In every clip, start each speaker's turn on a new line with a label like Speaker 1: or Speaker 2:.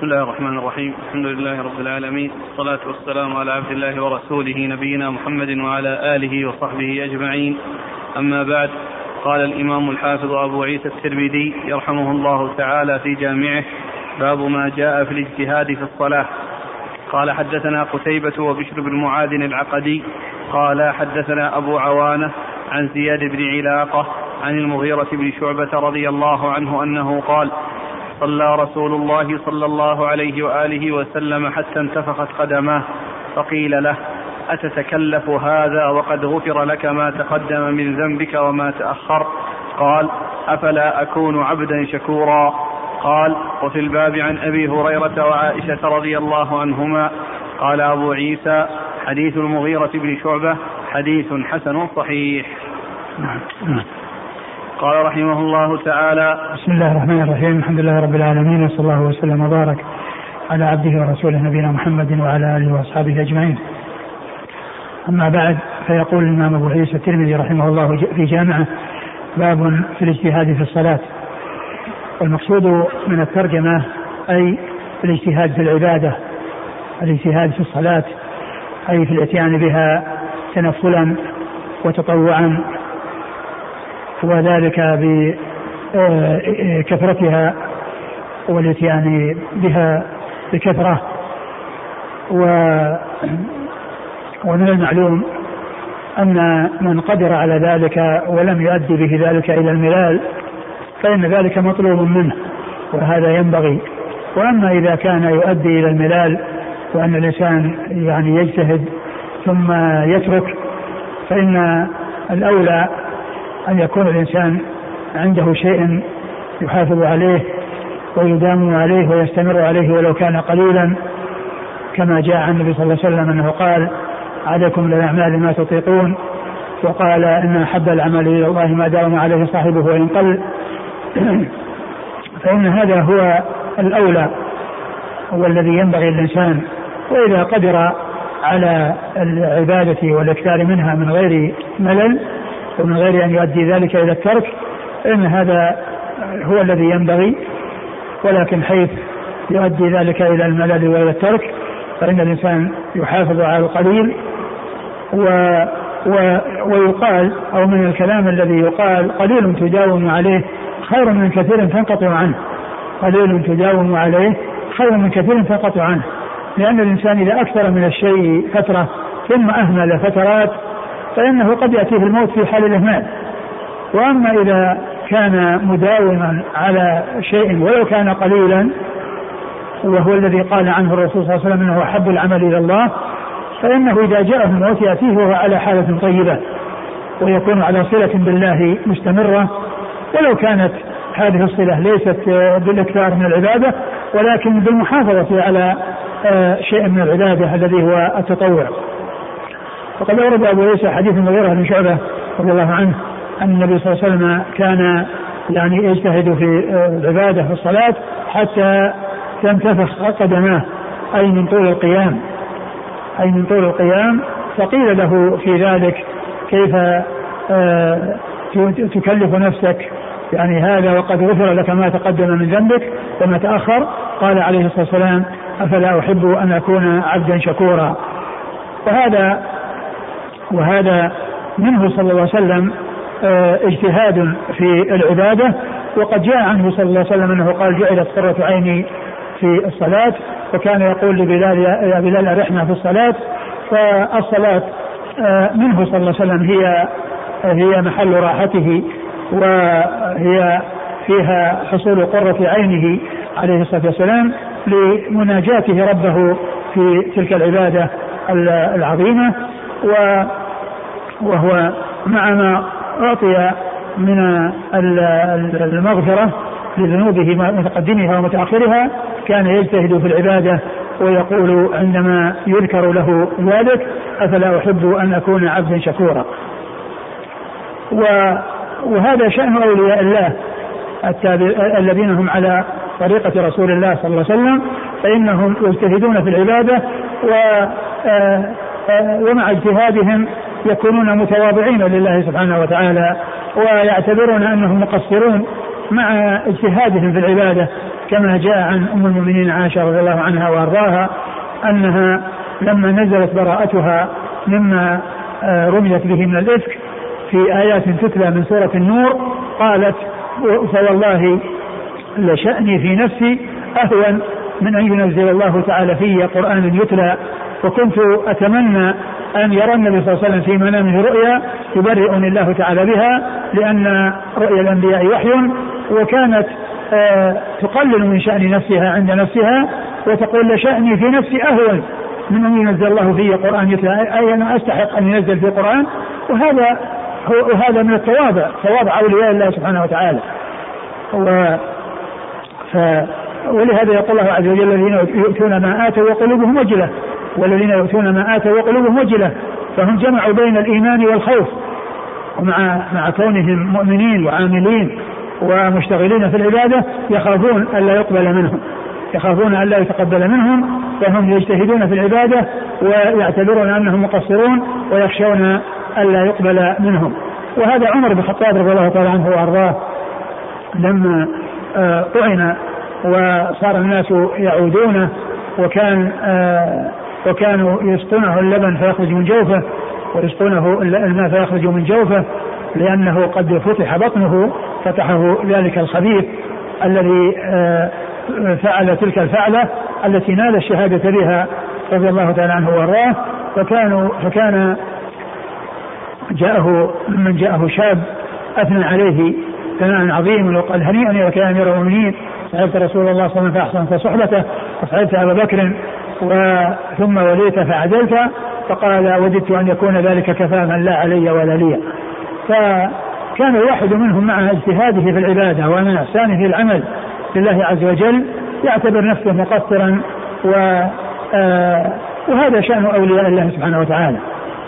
Speaker 1: بسم الله الرحمن الرحيم. الحمد لله رب العالمين. والصلاة والسلام على عبد الله ورسوله نبينا محمد وعلى آله وصحبه أجمعين. أما بعد قال الإمام الحافظ أبو عيسى الترمذي يرحمه الله تعالى في جامعه باب ما جاء في الاجتهاد في الصلاة. قال حدثنا قتيبة وبشر بن معاذ العقدي. قال حدثنا أبو عوانة عن زياد بن علاقة عن المغيرة بن شعبة رضي الله عنه أنه قال صلى رسول الله صلى الله عليه وآله وسلم حتى انتفخت قدماه فقيل له أتتكلف هذا وقد غفر لك ما تقدم من ذنبك وما تأخر؟ قال أفلا أكون عبدا شكورا؟ قال وفي الباب عن أبي هريرة وعائشة رضي الله عنهما قال أبو عيسى حديث المغيرة بن شعبة حديث حسن صحيح. قال رحمه الله تعالى
Speaker 2: بسم الله الرحمن الرحيم الحمد لله رب العالمين وصلى الله وسلم وبارك على عبده ورسوله نبينا محمد وعلى آله وأصحابه أجمعين. أما بعد فيقول الإمام أبو عيسى الترمذي رحمه الله في جامعه باب في الاجتهاد في الصلاة. والمقصود من الترجمة أي الاجتهاد في العبادة الاجتهاد في الصلاة أي في الإتيان بها تنفلا وتطوعا وذلك بكثرتها والإتيان بها بكثرة. و ومن المعلوم أن من قدر على ذلك ولم يؤدي به ذلك إلى الملال فإن ذلك مطلوب منه وهذا ينبغي. وأما إذا كان يؤدي إلى الملال وأن الإنسان يعني يجتهد ثم يترك فإن الأولى أن يكون الإنسان عنده شيء يحافظ عليه ويدام عليه ويستمر عليه ولو كان قليلا كما جاء عن النبي صلى الله عليه وسلم أنه قال عليكم بالأعمال ما تطيقون وقال إن أحب العمل إلى الله ما داوم عليه صاحبه وإن قل فإن هذا هو الأولى هو الذي ينبغي للإنسان وإذا قدر على العبادة والإكثار منها من غير ملل ومن غير أن يؤدي ذلك إلى الترك فإن هذا هو الذي ينبغي. ولكن حيث يؤدي ذلك إلى الملل وإلى الترك فإن الإنسان يحافظ على القليل و و ويقال أو من الكلام الذي يقال قليل تداوم عليه خير من كثير تنقطع عنه. قليل تداوم عليه خير من كثير تنقطع عنه. لأن الإنسان إذا أكثر من الشيء فترة ثم أهمل فترات فإنه قد يأتيه الموت في حال الإهمال وأما إذا كان مداوما على شيء ولو كان قليلا وهو الذي قال عنه الرسول صلى الله عليه وسلم إنه أحب العمل إلى الله فإنه إذا جاءه الموت يأتيه وهو على حالة طيبة ويكون على صلة بالله مستمرة ولو كانت هذه الصلة ليست بالإكثار من العبادة ولكن بالمحافظة على آه، شيء من العبادة الذي هو التطوع. وقد أورد أبو عيسى حديث المغيره بن شعبة رضي الله عنه أن النبي صلى الله عليه وسلم كان يعني يجتهد في العبادة في الصلاة حتى تنتفخ قدماه أي من طول القيام. أي من طول القيام فقيل له في ذلك كيف آه، تكلف نفسك؟ يعني هذا وقد غفر لك ما تقدم من ذنبك وما تأخر. قال عليه الصلاة والسلام أفلا أحب أن أكون عبدا شكورا. وهذا وهذا منه صلى الله عليه وسلم آه، اجتهاد في العبادة وقد جاء عنه صلى الله عليه وسلم أنه قال جعلت قرة عيني في الصلاة وكان يقول لبلال يا بلال أرحنا في الصلاة. فالصلاة آه، منه صلى الله عليه وسلم هي هي محل راحته وهي فيها حصول قرة عينه عليه الصلاة والسلام لمناجاته ربه في تلك العبادة العظيمة. وهو مع ما أعطي من المغفرة لذنوبه متقدمها ومتأخرها كان يجتهد في العبادة ويقول عندما يذكر له ذلك أفلا أحب أن أكون عبدا شكورا. وهذا شأن أولياء الله الذين هم على طريقة رسول الله صلى الله عليه وسلم فإنهم يجتهدون في العبادة و آه، آه، ومع اجتهادهم يكونون متواضعين لله سبحانه وتعالى ويعتبرون أنهم مقصرون مع اجتهادهم في العبادة كما جاء عن أم المؤمنين عائشة رضي الله عنها وأرضاها أنها لما نزلت براءتها مما آه، رميت به من الإفك في آيات تتلى من سورة النور قالت فوالله لشأني في نفسي أهون من أن ينزل الله تعالى في قرآن يتلى وكنت أتمنى أن يرى النبي صلى الله عليه وسلم في منامه رؤيا يبرئني الله تعالى بها لأن رؤيا الأنبياء وحي وكانت آه تقلل من شأن نفسها عند نفسها وتقول لشأني في نفسي أهون من أن ينزل الله في قرآن يتلى أي أنا أستحق أن ينزل في قرآن وهذا هو وهذا من التواضع تواضع أولياء الله سبحانه وتعالى. و ف ولهذا يقول الله عز وجل الذين يؤتون ما آتوا وقلوبهم وجلة. والذين يؤتون ما آتوا وقلوبهم وجلة. فهم جمعوا بين الإيمان والخوف. ومع مع كونهم مؤمنين وعاملين ومشتغلين في العبادة يخافون ألا يقبل منهم. يخافون ألا يتقبل منهم. فهم يجتهدون في العبادة ويعتبرون أنهم مقصرون ويخشون ألا يقبل منهم. وهذا عمر بن الخطاب رضي الله تعالى عنه وأرضاه لما آه، طعن وصار الناس يعودونه وكان آه، وكانوا يسقونه اللبن فيخرج من جوفه ويسقونه الماء فيخرج من جوفه لأنه قد فتح بطنه فتحه ذلك الخبيث الذي آه، فعل تلك الفعلة التي نال الشهادة بها رضي الله تعالى عنه وأرضاه. فكانوا فكان جاءه من جاءه شاب أثنى عليه ثناء عظيما وقال هنيئا يا أمير المؤمنين. صحبت رسول الله صلى الله عليه وسلم فأحسنت صحبته وصحبت أبا بكر ثم وليت فعدلت فقال وددت أن يكون ذلك كفاما لا علي ولا لي. فكان الواحد منهم مع اجتهاده في العبادة ومن إحسانه في العمل لله عز وجل يعتبر نفسه مقصرا و آه وهذا شأن أولياء الله سبحانه وتعالى.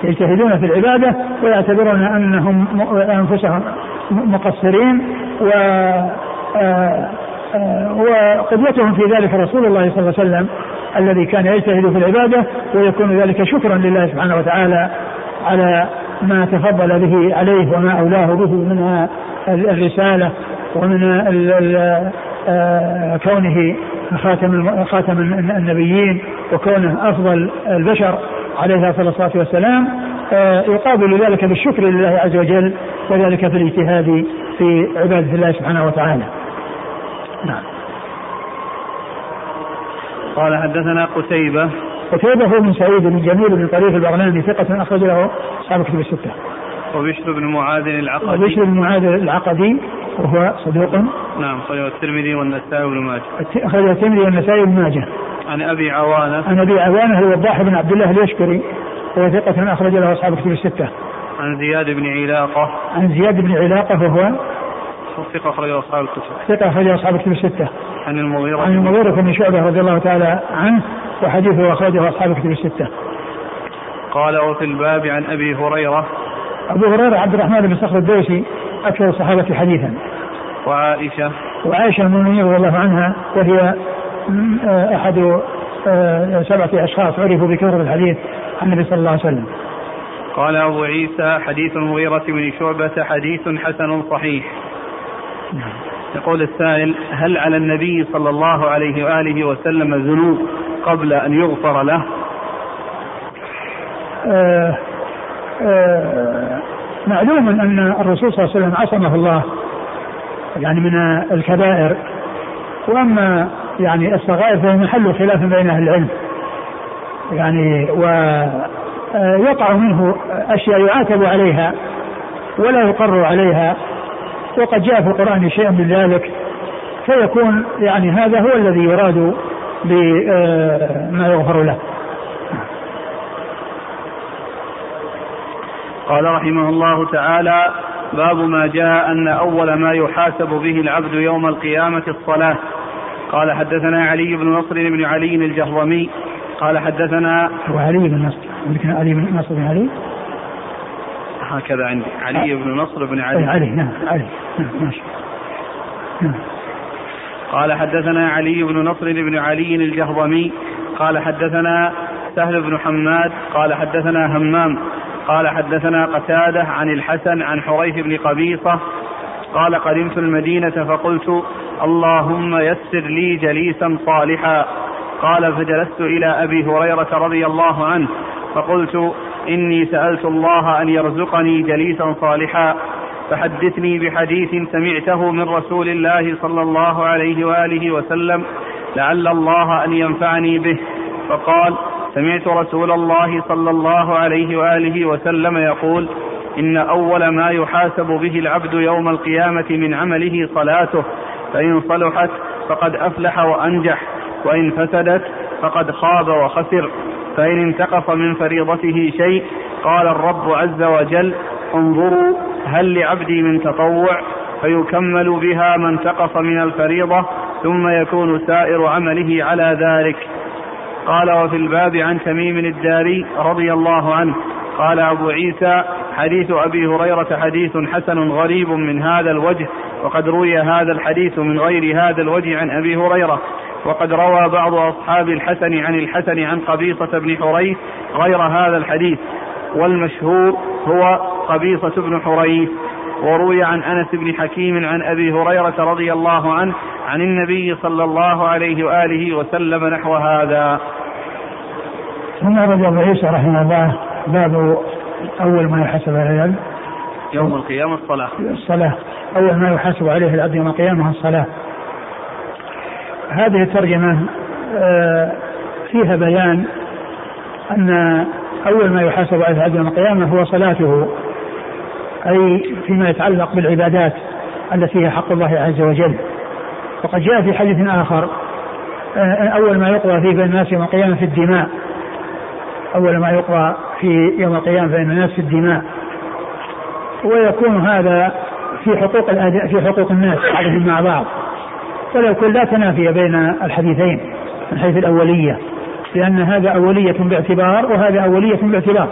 Speaker 2: يجتهدون في العبادة ويعتبرون أنهم أنفسهم مقصرين و آه وقدوتهم في ذلك رسول الله صلى الله عليه وسلم الذي كان يجتهد في العبادة ويكون ذلك شكرا لله سبحانه وتعالى على ما تفضل به عليه وما أولاه به من الرسالة ومن آه، كونه خاتم خاتم النبيين وكونه أفضل البشر عليه الصلاه والسلام يقابل ذلك بالشكر لله عز وجل وذلك في الاجتهاد في عبادة الله سبحانه وتعالى. نعم.
Speaker 1: قال حدثنا قتيبة.
Speaker 2: قتيبة هو من سعيد بن جميل بن طريف البغلاني ثقة أخرج له أصحاب كتب الستة.
Speaker 1: وبشر بن معاذ العقدي.
Speaker 2: وبشر بن معاذ العقدي وهو صدوق.
Speaker 1: نعم أخرجه الترمذي والنسائي وابن ماجه.
Speaker 2: أخرجه الترمذي والنسائي وابن ماجه.
Speaker 1: عن أبي عوانة.
Speaker 2: عن أبي عوانة هو الضاحي بن عبد الله اليشكري. وهو ثقة أخرج له أصحاب كتب الستة.
Speaker 1: عن زياد بن علاقة.
Speaker 2: عن زياد بن علاقة وهو
Speaker 1: ثقة أخرجه أصحاب الكتب.
Speaker 2: ثقة أخرجه أصحاب الكتب الستة.
Speaker 1: عن المغيرة.
Speaker 2: عن المغيرة بن شعبة رضي الله تعالى عنه وحديثه أخرجه أصحاب الكتب الستة.
Speaker 1: قال وفي الباب عن أبي هريرة.
Speaker 2: أبو هريرة عبد الرحمن بن صخر الدوسي أكثر الصحابة حديثا.
Speaker 1: وعائشة.
Speaker 2: وعائشة المؤمنين رضي الله عنها وهي أحد آه، سبعة أشخاص عرفوا بكثرة الحديث عن النبي صلى الله عليه وسلم.
Speaker 1: قال أبو عيسى حديث المغيرة بن شعبة حديث حسن صحيح. يقول السائل هل على النبي صلى الله عليه وآله وسلم ذنوب قبل أن يغفر له؟
Speaker 2: آه آه معلوم أن الرسول صلى الله عليه وسلم عصمه الله يعني من الكبائر. وأما يعني الصغائر فهي محل خلاف بين أهل العلم. يعني ويقع منه أشياء يعاتب عليها ولا يقر عليها. وقد جاء في القرآن شيء من ذلك فيكون يعني هذا هو الذي يراد بما يغفر له.
Speaker 1: قال رحمه الله تعالى باب ما جاء أن أول ما يحاسب به العبد يوم القيامة الصلاة. قال حدثنا علي بن نصر بن علي الجهضمي. قال حدثنا
Speaker 2: هو علي بن نصر علي بن نصر بن علي؟
Speaker 1: هكذا عندي. علي بن نصر بن علي.
Speaker 2: علي نعم علي. نعم ماشي.
Speaker 1: نعم. قال حدثنا علي بن نصر بن علي الجهضمي. قال حدثنا سهل بن حماد. قال حدثنا همام. قال حدثنا قتادة عن الحسن عن حريث بن قبيصة. قال قدمت المدينة فقلت اللهم يسر لي جليسا صالحا. قال فجلست إلى أبي هريرة رضي الله عنه. فقلت إني سألت الله أن يرزقني جليسا صالحا. فحدثني بحديث سمعته من رسول الله صلى الله عليه وآله وسلم لعل الله أن ينفعني به. فقال سمعت رسول الله صلى الله عليه وآله وسلم يقول إن أول ما يحاسب به العبد يوم القيامة من عمله صلاته فإن صلحت فقد أفلح وأنجح وإن فسدت فقد خاب وخسر. فإن انتقص من فريضته شيء قال الرب عز وجل انظروا هل لعبدي من تطوع فيكمل بها ما انتقص من الفريضة ثم يكون سائر عمله على ذلك. قال وفي الباب عن تميم الداري رضي الله عنه قال أبو عيسى حديث أبي هريرة حديث حسن غريب من هذا الوجه وقد روي هذا الحديث من غير هذا الوجه عن أبي هريرة. وقد روى بعض أصحاب الحسن عن الحسن عن قبيصة بن حريث غير هذا الحديث والمشهور هو قبيصة بن حريث وروي عن أنس بن حكيم عن أبي هريرة رضي الله عنه عن النبي صلى الله عليه وآله وسلم نحو هذا.
Speaker 2: ثم رجع ابو عيسى رحمه الله باب أول ما يحاسب عليه العبد
Speaker 1: يوم القيامة الصلاة.
Speaker 2: الصلاة أول ما يحاسب عليه العبد يوم القيامة الصلاة. هذه الترجمة آه، فيها بيان أن أول ما يحاسب عليه العبد يوم القيامة هو صلاته أي فيما يتعلق بالعبادات التي هي حق الله عز وجل. وقد جاء في حديث آخر آه، أول ما يقضى فيه بين الناس يوم القيامة في الدماء. أول ما يقضى في يوم القيامة بين الناس في الدماء. ويكون هذا في حقوق في حقوق الناس بعضهم مع بعض. ولا يكون لا تنافي بين الحديثين من حيث الأولية لأن هذا أولية باعتبار وهذا أولية باعتبار.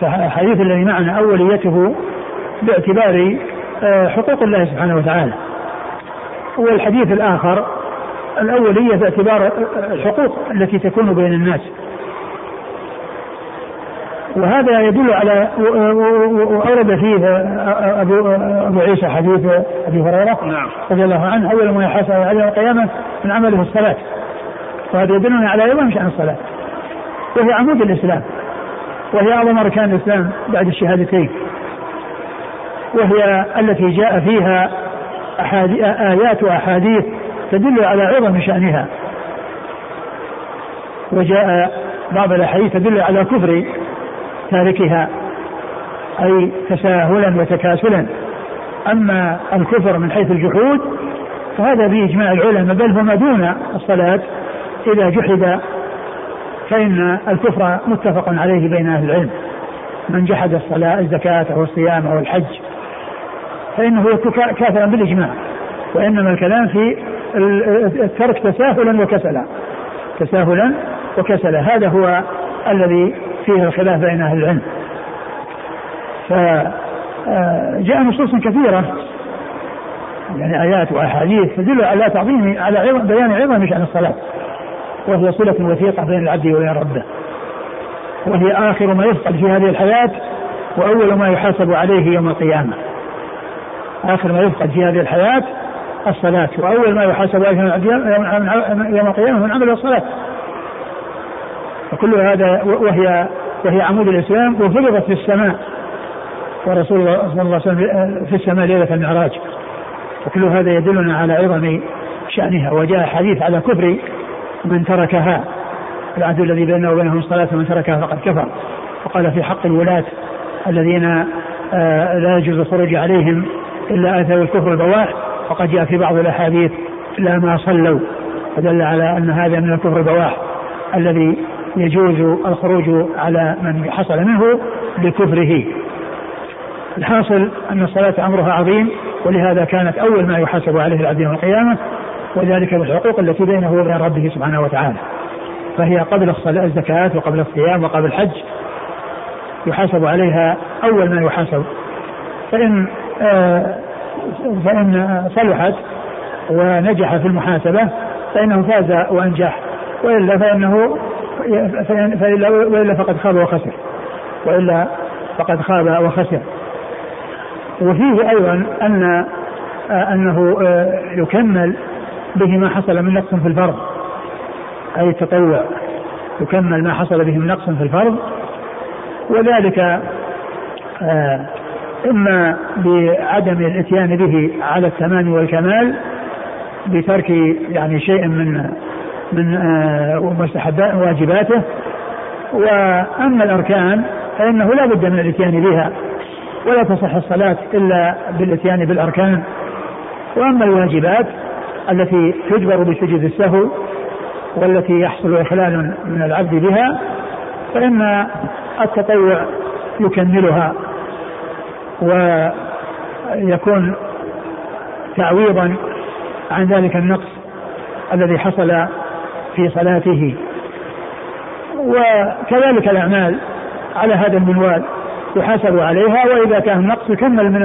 Speaker 2: فالحديث الذي معنا أوليته باعتبار آه، حقوق الله سبحانه وتعالى. والحديث الآخر الأولية باعتبار الحقوق التي تكون بين الناس. وهذا يدل على وأورد فيه أبو, أبو عيسى حديث أبي هريرة نعم. رضي الله عنه. أول ما يحاسب على يوم القيامة من عمله الصلاة. وهذا يدلنا على عظم شأن الصلاة. وهي عمود الإسلام. وهي أعظم أركان الإسلام بعد الشهادتين. وهي التي جاء فيها آيات وأحاديث تدل على عظم شأنها. وجاء بعض الأحاديث تدل على كفر تاركها أي تساهلا وتكاسلا. أما الكفر من حيث الجحود فهذا بإجماع العلماء بل هو ما دون الصلاة. إذا جحد فإن الكفر متفق عليه بين أهل العلم. من جحد الصلاة الزكاة أو الصيام أو الحج فإنه كافرا بالإجماع. وإنما الكلام في الترك تساهلا وكسلا. تساهلا وكسلا. هذا هو الذي فيه الخلاف بين أهل العلم. فجاء آه، نصوص كثيرة يعني آيات وأحاديث تدل على تعظيم على بيان عظم شأن الصلاة. وهي صلة وثيقة بين العبد وبين ربه. وهي آخر ما يفقد في هذه الحياة وأول ما يحاسب عليه يوم القيامة. آخر ما يفقد في هذه الحياة الصلاة وأول ما يحاسب عليه يوم القيامة من عمل الصلاة. وكل هذا وهي وهي عمود الإسلام وفرضت في السماء. ورسول الله صلى الله عليه وسلم في السماء ليلة المعراج. وكل هذا يدلنا على عظم شأنها وجاء حديث على كفر من تركها. العهد الذي بيننا وبينهم الصلاة من تركها فقد كفر. وقال في حق الولاة الذين آه، لا يجوز الخروج عليهم إلا آثار الكفر البواح. وقد جاء في بعض الأحاديث لا ما صلوا. فدل على أن هذا من الكفر البواح الذي يجوز الخروج على من حصل منه لكفره الحاصل أن الصلاة أمرها عظيم ولهذا كانت أول ما يحاسب عليه العبد يوم القيامة وذلك بالحقوق التي بينه وبين ربه سبحانه وتعالى. فهي قبل الزكاة وقبل الصيام وقبل الحج يحاسب عليها أول ما يحاسب. فإن آه فإن صلحت ونجح في المحاسبة فإنه فاز وأنجح وإلا فإنه فإلا وإلا فقد خاب وخسر. وإلا فقد خاب وخسر. وفيه أيضا أن آه، أنه آه، يكمل به ما حصل من نقص في الفرض. أي التطوع يكمل ما حصل به من نقص في الفرض. وذلك إما بعدم الإتيان به على التمام والكمال بترك يعني شيء من من مستحبات واجباته. وأما الأركان فإنه لا بد من الإتيان بها ولا تصح الصلاة إلا بالإتيان بالأركان. وأما الواجبات التي تجبر بسجود السهو والتي يحصل إخلال من العبد بها فإن التطوع يكملها ويكون تعويضا عن ذلك النقص الذي حصل في صلاته. وكذلك الأعمال على هذا المنوال يحاسب عليها وإذا كان النقص يكمل من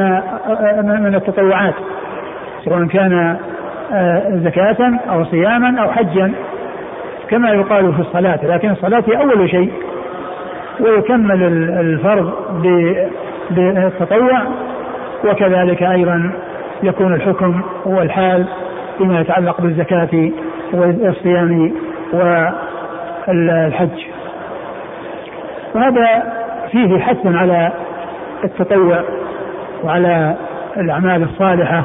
Speaker 2: من التطوعات سواء كان آه، زكاة أو صياما أو حجا كما يقال في الصلاة. لكن الصلاة هي أول شيء ويكمل الفرض بالتطوع وكذلك أيضا يكون الحكم والحال فيما يتعلق بالزكاة والصيام والحج. وهذا فيه حث على التطوع وعلى الأعمال الصالحة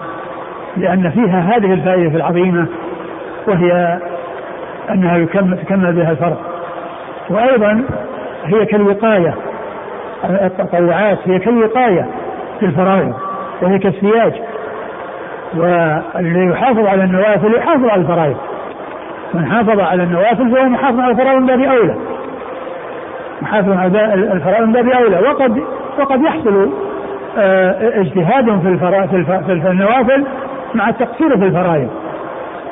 Speaker 2: لأن فيها هذه الفائدة العظيمة وهي أنها يكمل بها الفرض. وأيضا هي كالوقاية التطوعات هي كالوقاية في الفرائض وهي كالسياج. والذي يحافظ على النوافل يحافظ على الفرائض. من حافظ على النوافل فهو محافظ على الفرائض من باب أولى. محافظ على الفرائض من باب أولى. وقد وقد يحصل آه، اجتهاد في الفرائض في النوافل مع التقصير في الفرائض.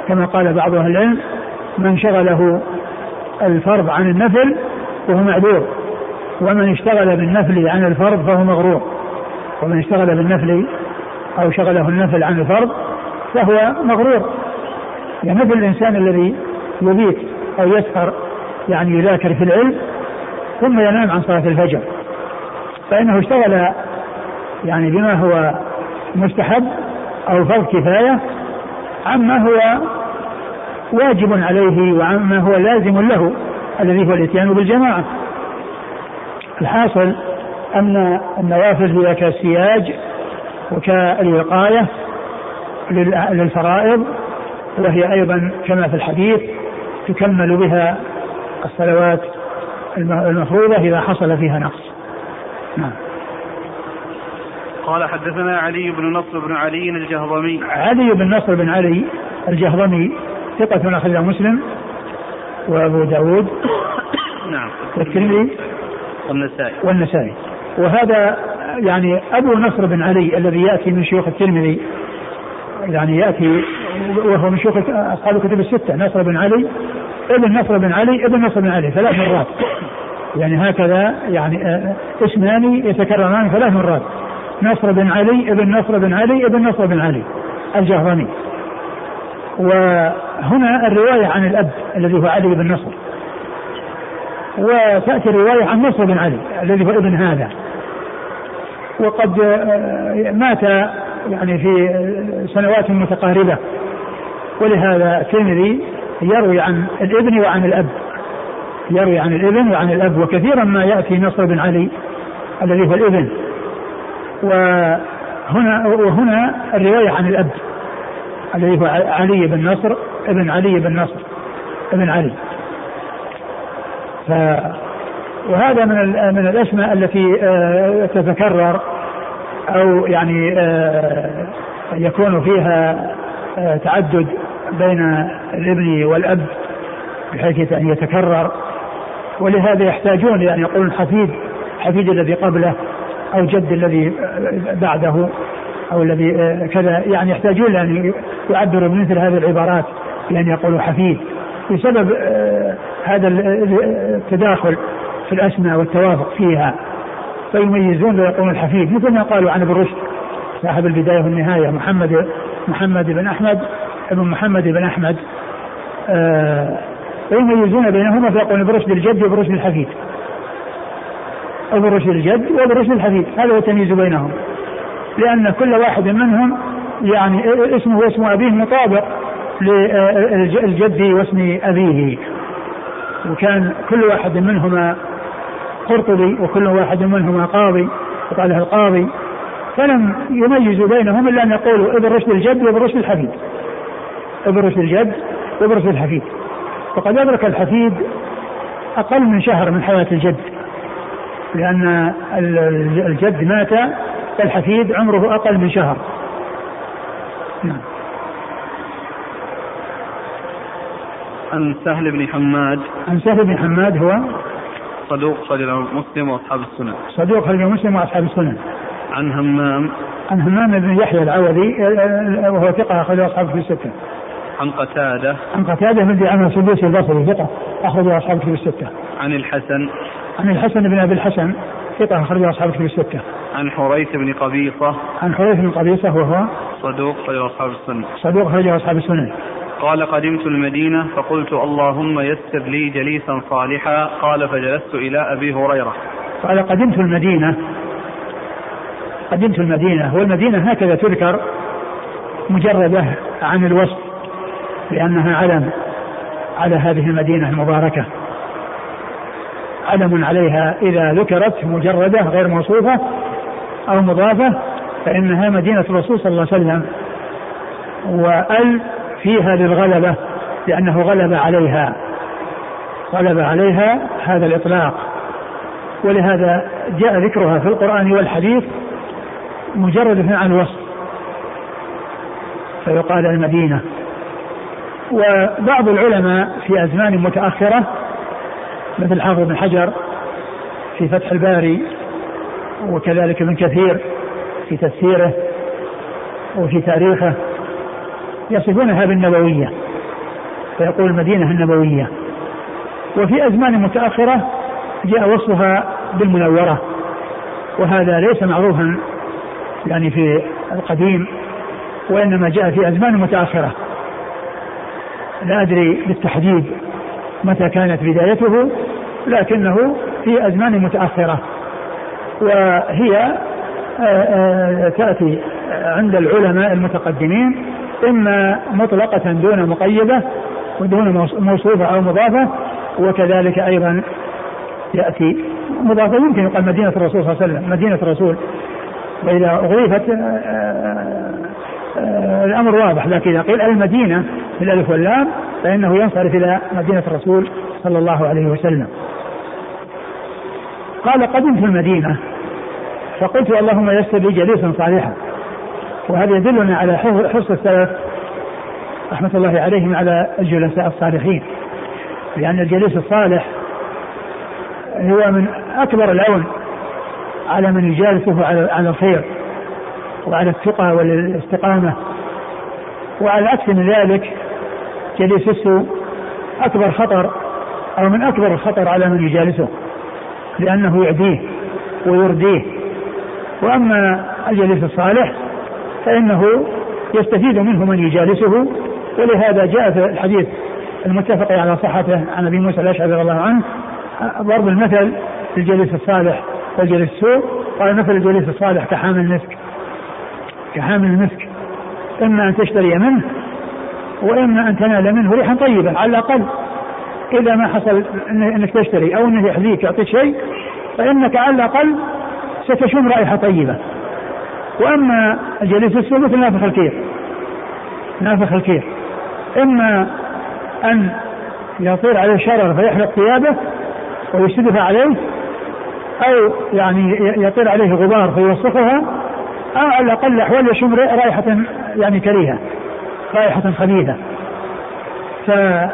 Speaker 2: كما قال بعض أهل العلم من شغله الفرض عن النفل وهو معذور ومن اشتغل بالنفل عن الفرض فهو مغرور ومن اشتغل بالنفل أو شغله النفل عن الفرض فهو مغرور. يعني مثل الإنسان الذي يبيت أو يسهر يعني يذاكر في العلم ثم ينام عن صلاة الفجر. فإنه اشتغل يعني بما هو مستحب أو فرض كفاية عما هو واجب عليه وعما هو لازم له الذي هو الإتيان بالجماعة. الحاصل أن النوافل هي كالسياج وكالوقاية للفرائض وهي أيضا كما في الحديث تكمل بها الصلوات المفروضة إذا حصل فيها نقص. نعم.
Speaker 1: قال حدثنا علي بن نصر بن علي الجهضمي.
Speaker 2: علي بن نصر بن علي الجهضمي ثقة أخرجه مسلم وأبو داود.
Speaker 1: نعم.
Speaker 2: والترمذي.
Speaker 1: والنسائي.
Speaker 2: والنسائي. وهذا يعني أبو نصر بن علي الذي يأتي من شيوخ الترمذي يعني يأتي وهو من شيوخ أصحاب الكتب الستة نصر بن علي ابن نصر بن علي ابن نصر بن علي ثلاث مرات. يعني هكذا يعني آه، اسمان يتكرران ثلاث مرات. نصر بن علي ابن نصر بن علي ابن نصر بن علي الجهرمي وهنا الرواية عن الأب الذي هو علي بن نصر. وتأتي الرواية عن نصر بن علي الذي هو ابن هذا. وقد آه، مات يعني في سنوات متقاربة. ولهذا الترمذي يروي عن الابن وعن الأب. يروي عن الابن وعن الأب وكثيرا ما يأتي نصر بن علي الذي هو الابن. وهنا وهنا الرواية عن الأب الذي هو علي بن نصر ابن علي بن نصر ابن علي. ف وهذا من من الأسماء التي آه، تتكرر. أو يعني آه، يكون فيها آه، تعدد بين الابن والأب بحيث أن يتكرر. ولهذا يحتاجون يعني يقولون حفيد حفيد الذي قبله أو جد الذي بعده أو الذي كذا. يعني يحتاجون ان يعبروا بمثل هذه العبارات بأن يقولوا حفيد. بسبب آه، هذا التداخل في الأسماء والتوافق فيها. فيميزون ويقولون الحفيد مثل ما قالوا عن ابن رشد صاحب البداية والنهاية محمد محمد بن أحمد ابن محمد بن أحمد. آه ويميزون بينهما فيقولون برشد الجد وبرشد الحفيد. أو برشد الجد وبرشد الحفيد هذا هو التمييز بينهم. لأن كل واحد منهم يعني اسمه واسم أبيه مطابق للجد واسم أبيه. وكان كل واحد منهما قرطبي وكل واحد منهما قاضي وقال له القاضي. فلم يميزوا بينهم إلا أن يقولوا ابن رشد الجد وابن رشد الحفيد ابن رشد الجد وابن رشد الحفيد وقد أدرك الحفيد أقل من شهر من حياة الجد. لأن الجد مات والحفيد عمره أقل من شهر. نعم.
Speaker 1: عن سهل بن حماد.
Speaker 2: عن سهل بن حماد هو
Speaker 1: صدوق خرج مسلم وأصحاب السنن
Speaker 2: صدوق خرج مسلم وأصحاب السنن
Speaker 1: عن همام
Speaker 2: عن همام بن يحيى العوذي وهو ثقة أخرجه أصحابه في الستة.
Speaker 1: عن قتادة
Speaker 2: عن قتادة بن عمرو السدوسي البصري ثقة أخرجه أصحابه في الستة.
Speaker 1: عن الحسن
Speaker 2: عن الحسن بن أبي الحسن ثقة أخرجه أصحابه في الستة.
Speaker 1: عن حريث بن قبيصة
Speaker 2: عن حريث بن قبيصة وهو
Speaker 1: صدوق أخرجه أصحاب السنة.
Speaker 2: صدوق أخرجه أصحاب السنة.
Speaker 1: قال قدمت المدينة فقلت اللهم يسر لي جليسا صالحا. قال فجلست إلى أبي هريرة.
Speaker 2: قال قدمت المدينة. قدمت المدينة. والمدينة هكذا تذكر مجردة عن الوصف لأنها علم على هذه المدينة المباركة. علم عليها إذا ذكرت مجردة غير موصوفة أو مضافة فإنها مدينة الرسول صلى الله عليه وسلم. وأل فيها للغلبة لأنه غلب عليها. غلب عليها هذا الإطلاق. ولهذا جاء ذكرها في القرآن والحديث مجرد عن الوصف. فيقال المدينة. وبعض العلماء في أزمان متأخرة مثل حافظ بن حجر في فتح الباري وكذلك ابن كثير في تفسيره وفي تاريخه يصفونها بالنبوية. فيقول المدينة النبوية. وفي أزمان متأخرة جاء وصفها بالمنورة. وهذا ليس معروفا يعني في القديم وإنما جاء في أزمان متأخرة. لا أدري بالتحديد متى كانت بدايته لكنه في أزمان متأخرة. وهي آه، آه، تأتي عند العلماء المتقدمين إما مطلقة دون مقيدة ودون موصوفة أو مضافة وكذلك أيضا يأتي مضافة. يمكن يقال مدينة الرسول صلى الله عليه وسلم مدينة الرسول. وإذا أضيفت آه، آه، آه، الأمر واضح. لكن إذا قيل المدينة بالألف واللام فإنه ينصرف إلى مدينة الرسول صلى الله عليه وسلم. قال قدمت المدينة فقلت اللهم يسر لي جليسا صالحا. وهذا يدلنا على حرص السلف رحمة الله عليهم على الجلساء الصالحين لأن الجليس الصالح هو من أكبر العون على من يجالسه على الخير وعلى التقى والاستقامة. وعلى عكس من ذلك جليس السوء أكبر خطر أو من أكبر الخطر على من يجالسه لأنه يعديه ويرديه. وأما الجليس الصالح فإنه يستفيد منه من يجالسه ولهذا جاء في الحديث المتفق على صحته عن أبي موسى الأشعري رضي الله عنه ضرب المثل في الجليس الصالح والجليس السوء قال مثل الجليس الصالح كحامل المسك كحامل المسك إما أن تشتري منه وإما أن تنال منه ريحا طيبة على الأقل. إذا ما حصل إنك تشتري أو إنه يحذيك يعطيك شيء فإنك على الأقل ستشم رائحة طيبة. وأما الجليس السوء مثل نافخ الكير. نافخ الكير. إما أن يطير عليه شرر فيحرق ثيابه ويشدها عليه أو يعني يطير عليه غبار فيوسخها أو على الأقل الاحوال يشم رائحة يعني كريهة رائحة خبيثة. فكان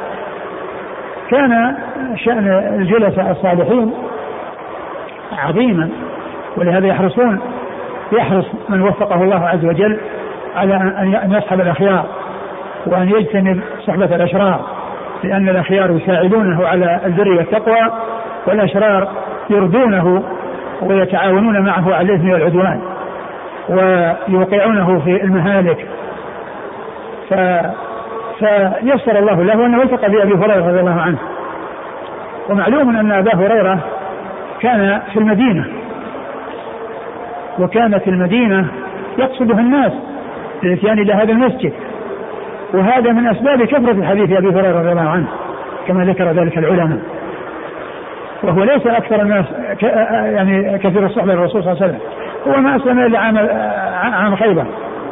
Speaker 2: شأن الجلساء الصالحين عظيما ولهذا يحرصون يحرص من وفقه الله عز وجل على ان يصحب الأخيار وأن يجتنب صحبة الأشرار لأن الأخيار يساعدونه على البر والتقوى والأشرار يردونه ويتعاونون معه على الإثم والعدوان ويوقعونه في المهالك. ف فيسر الله له أنه التقى بابي هريرة رضي الله عنه. ومعلوم أن أبا هريرة كان في المدينة. وكانت المدينة يقصدها الناس للإتيان إلى هذا المسجد. وهذا من أسباب كثرة حديث ابي هريرة رضي الله عنه كما ذكر ذلك العلماء. وهو ليس أكثر الناس يعني كثير الصحبه للرسول صلى الله عليه وسلم. هو ما أسلم إلا عام عام خيبر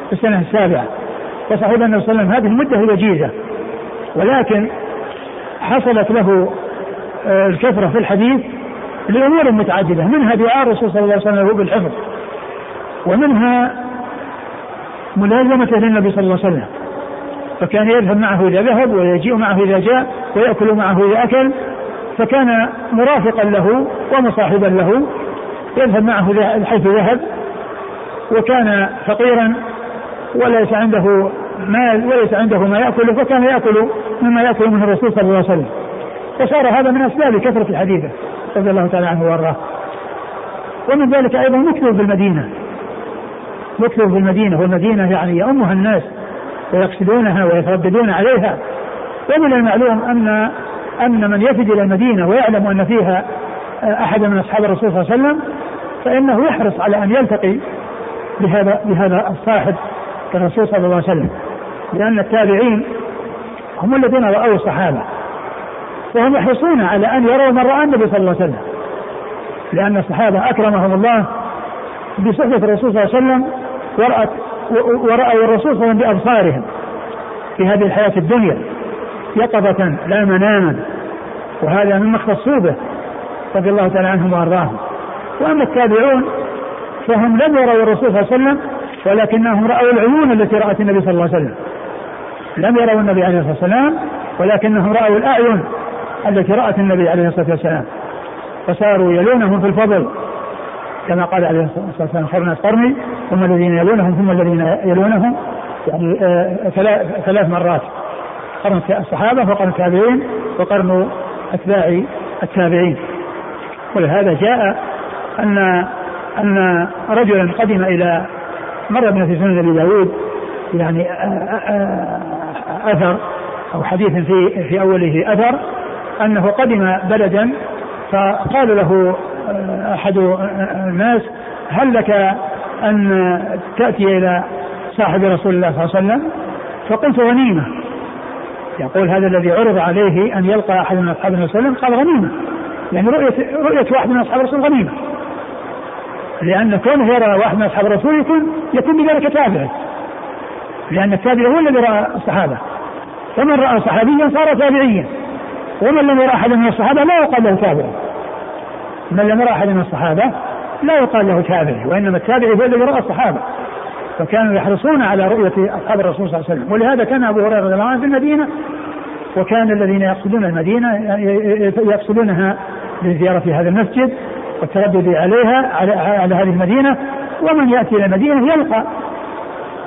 Speaker 2: في السنة السابعة. وصحب النبي صلى الله عليه وسلم هذه المدة الوجيزه ولكن حصلت له آه، الكثرة في الحديث لأمور متعددة. منها دعاء الرسول صلى الله عليه وسلم بالحفظ. ومنها ملازمته للنبي صلى الله عليه وسلم. فكان يذهب معه إذا ذهب ويجيء معه إذا جاء ويأكل معه إذا أكل فكان مرافقا له ومصاحبا له. يذهب معه حيث ذهب وكان فقيرا وليس عنده مال وليس عنده ما يأكل فكان يأكل مما يأكل منه الرسول صلى الله عليه وسلم. فصار هذا من أسباب كثرة الحديثة رضي الله تعالى عنه وأرضاه. ومن ذلك أيضا نكثر في المدينة. نكثر في المدينة والمدينة يعني يؤمها الناس ويقصدونها ويترددون عليها. ومن المعلوم ان أن من يفد إلى المدينة ويعلم أن فيها أحد من أصحاب الرسول صلى الله عليه وسلم فإنه يحرص على أن يلتقي بهذا بهذا الصاحب كالرسول صلى الله عليه وسلم. لأن التابعين هم الذين راوا الصحابه وهم يحرصون على أن يروا من رأى النبي صلى الله عليه وسلم. لأن الصحابة أكرمهم الله بصحبة الرسول صلى الله عليه وسلم ورأت ورأوا الرسول صلى الله عليه وسلم بأبصارهم في هذه الحياة الدنيا يقظة لا مناما وهذا مما اختصوا به رضي الله تعالى عنهم وأرضاهم. وأما التابعون فهم لم يروا الرسول صلى الله عليه وسلم ولكنهم رأوا العيون التي رأت النبي صلى الله عليه وسلم. لم يروا النبي عليه الصلاة والسلام ولكنهم رأوا الأعين التي رأت النبي عليه الصلاة والسلام. فصاروا يلونهم في الفضل. كما قال عليه الصلاة والسلام خير الناس قرني ثم الذين يلونهم ثم الذين يلونهم. يعني آه ثلاث مرات. قرن الصحابة وقرن التابعين وقرن أتباع التابعين. ولهذا جاء أن أن رجلا قدم إلى مر من في سنن أبي داود يعني آه، آه، أثر أو حديث في في أوله أثر أنه قدم بلدا فقال له أحد الناس هل لك أن تأتي إلى صاحب رسول الله صلى الله عليه وسلم؟ فقلت غنيمة. يقول هذا الذي عرض عليه أن يلقى أحد من أصحاب النبي صلى الله عليه وسلم قال غنيمة. يعني رؤية رؤية واحد من أصحاب الرسول غنيمة. لأن كونه يرى واحد من أصحاب الرسول يكون يكون بذلك تابعا لأن التابع هو الذي رأى الصحابة. فمن رأى صحابيا صار تابعيا. ومن لم يرى احدا من الصحابة لا يقال له تابع. من لم يرى احد من الصحابة لا يقال له تابعي وإنما التابعي هو الذي رأى الصحابة فكانوا يحرصون على رؤية أصحاب الرسول صلى الله عليه وسلم. ولهذا كان أبو هريرة رضي الله عنه في المدينة وكان الذين يقصدون المدينة يقصدونها لزيارة هذا المسجد والتردد عليها على, على هذه المدينة ومن يأتي إلى المدينة يلقى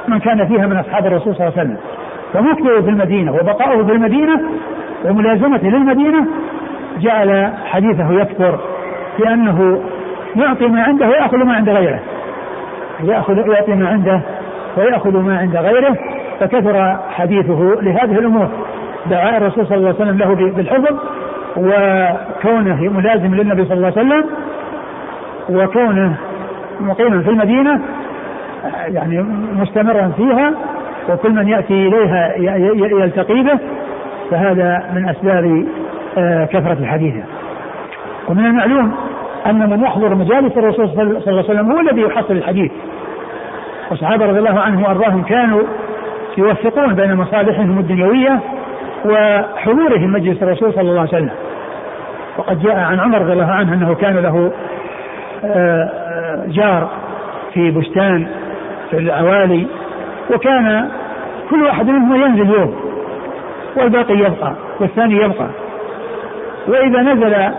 Speaker 2: من كان فيها من أصحاب الرسول صلى الله عليه وسلم. فمكثه في المدينة وبقاؤه في المدينة وملازمته للمدينة جعل حديثه يكثر. انه يعطي ما عنده ويأخذ ما عند غيره. يأخذ يعطي ما عنده ويأخذ ما عند غيره فكثر حديثه لهذه الأمور. دعاء الرسول صلى الله عليه وسلم له بالحفظ وكونه ملازم للنبي صلى الله عليه وسلم وكونه مقيما في المدينة يعني مستمرا فيها وكل من يأتي إليها يلتقي به فهذا من أسباب آه، كثرة حديثه ومن المعلوم أن من يحضر مجالس الرسول صلى الله عليه وسلم هو الذي يحصل الحديث. والصحابة رضي الله عنهم وأرضاهم كانوا يوفقون بين مصالحهم الدنيوية وحضورهم مجلس الرسول صلى الله عليه وسلم. وقد جاء عن عمر رضي الله عنه أنه كان له آه، جار في بستان في العوالي وكان كل واحد منهم ينزل يوم والباقي يبقى والثاني يبقى. وإذا نزل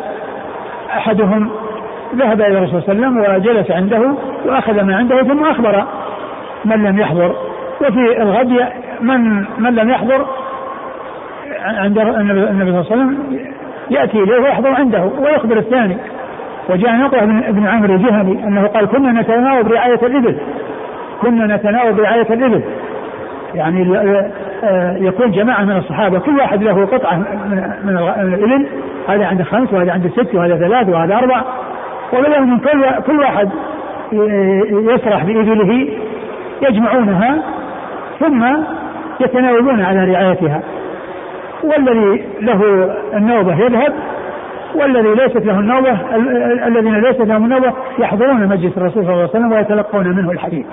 Speaker 2: أحدهم ذهب إلى الرسول صلى الله عليه وسلم وجلس عنده وأخذ ما عنده ثم أخبر من لم يحضر. وفي الغد من من لم يحضر عند النبي صلى الله عليه وسلم يأتي إليه ويحضر عنده ويخبر الثاني. وجاء نقله ابن عمرو الجهني أنه قال كنا نتناوب رعاية الإبل. كنا نتناوب رعاية الإبل. يعني آه، يكون جماعة من الصحابة كل واحد له قطعة من الإبل. هذا عنده خمس وهذا عنده ست وهذا ثلاث وهذا أربع. وبدأ من كل كل واحد يسرح بإبله يجمعونها ثم يتناوبون على رعايتها. والذي له النوبة يذهب والذي ليست له النوبة الذين ليست لهم النوبة يحضرون مجلس الرسول صلى الله عليه وسلم ويتلقون منه الحديث.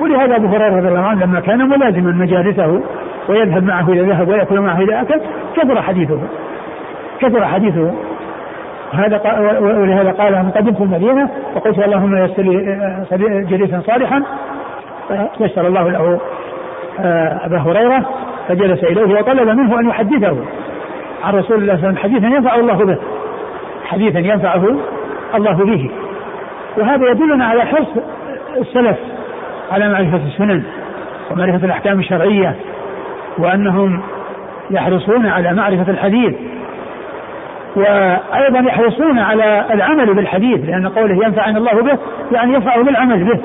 Speaker 2: ولهذا أبو هريرة رضي الله عنه لما كان ملازما مجالسه ويذهب معه إذا ذهب ويأكل معه إذا أكل كثر حديثه. كثر حديثه. هذا ولهذا قال من قدمت المدينة وقلت اللهم يسر لي جليسا صالحا. فيسر الله له آه، أبا هريرة فجلس إليه وطلب منه أن يحدثه. عن رسول الله صلى الله عليه وسلم حديثا ينفع الله به. حديثا ينفعه الله به. وهذا يدلنا على حرص السلف على معرفة السنن ومعرفة الأحكام الشرعية وأنهم يحرصون على معرفة الحديث. وأيضا يحرصون على العمل بالحديث لأن قوله ينفعنا الله به يعني ينفعه بالعمل به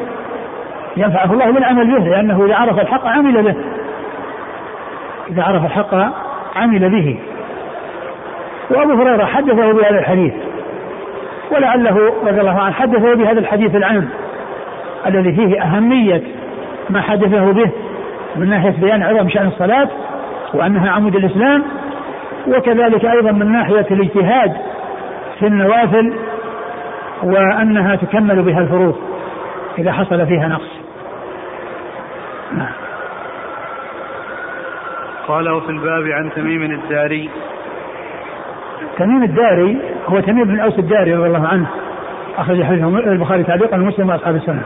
Speaker 2: ينفعه الله بالعمل به لأنه إذا عرف الحق عمل به إذا عرف الحق عمل به. وأبو هريرة حدثه بهذا الحديث ولعله رضي الله عنه حدثه بهذا الحديث العام الذي فيه أهمية ما حدثه به من ناحية بيان عظم شأن الصلاة وأنها عمود الإسلام وكذلك أيضا من ناحية الاجتهاد في النوافل وأنها تكمل بها الفروض إذا حصل فيها نقص.
Speaker 1: نعم. قال في الباب عن تميم الداري.
Speaker 2: تميم الداري هو تميم بن أوس الداري رضي الله عنه. أخرج حديثه البخاري تعليقا ومسلم وأصحاب السنة.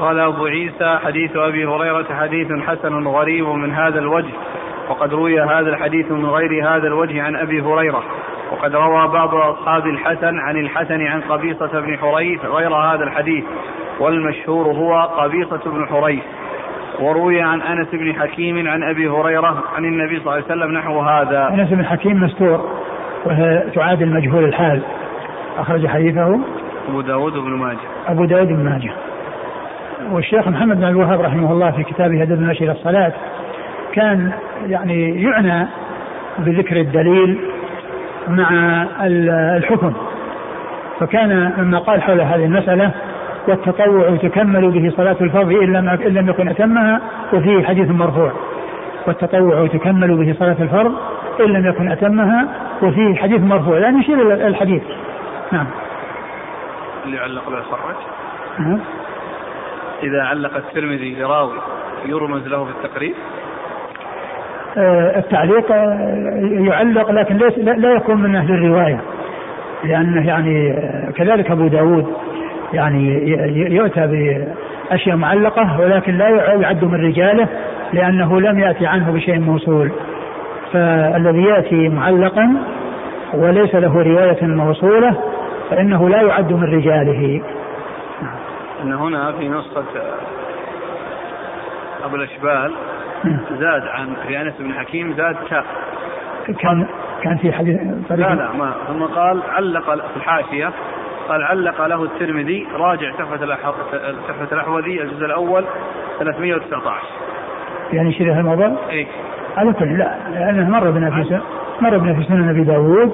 Speaker 1: قال أبو عيسى حديث أبي هريرة حديث حسن غريب من هذا الوجه. وقد روي هذا الحديث من غير هذا الوجه عن أبي هريرة. وقد روى بعض أصحاب الحسن عن الحسن عن قبيصة بن حريث غير هذا الحديث. والمشهور هو قبيصة بن حريث. وروي عن أنس بن حكيم عن أبي هريرة عن النبي صلى الله عليه وسلم نحو هذا.
Speaker 2: أنس بن حكيم مستور وهي تعادل مجهول الحال. أخرج حديثه
Speaker 1: أبو داود بن ماجه.
Speaker 2: أبو داود بن ماجه. والشيخ محمد بن الوهاب رحمه الله في كتابه هدف المشي إلى الصلاة كان يعني يعنى بذكر الدليل مع الحكم. فكان مما قال حول هذه المسألة والتطوع تكمل به صلاة الفرض إن لم يكن أتمها وفيه حديث مرفوع. والتطوع تكمل به صلاة الفرض إن لم يكن أتمها وفيه حديث مرفوع. يعني يشير إلى الحديث. نعم.
Speaker 1: اللي علق له صرج نعم إذا علق الترمذي لراوي يرمز له في التقريب
Speaker 2: التعليق آه يعلق لكن ليس لا يكون من أهل الرواية. لأنه يعني آه، كذلك أبو داود يعني يؤتى بأشياء معلقة ولكن لا يعد من رجاله لأنه لم يأتي عنه بشيء موصول. فالذي يأتي معلقا وليس له رواية موصولة فإنه لا يعد من رجاله.
Speaker 1: أن هنا في نسخة أبو الأشبال زاد عن في أنس بن حكيم زاد تاء
Speaker 2: كان كان في حديث
Speaker 1: لا لا ما. ثم قال علق في الحاشية قال علق له الترمذي راجع تحفة الأحوذي الجزء الأول 319
Speaker 2: يعني شبه الموضوع؟
Speaker 1: اي
Speaker 2: على كل لا لأنه مر بنا في مر بنا في سنن أبي داود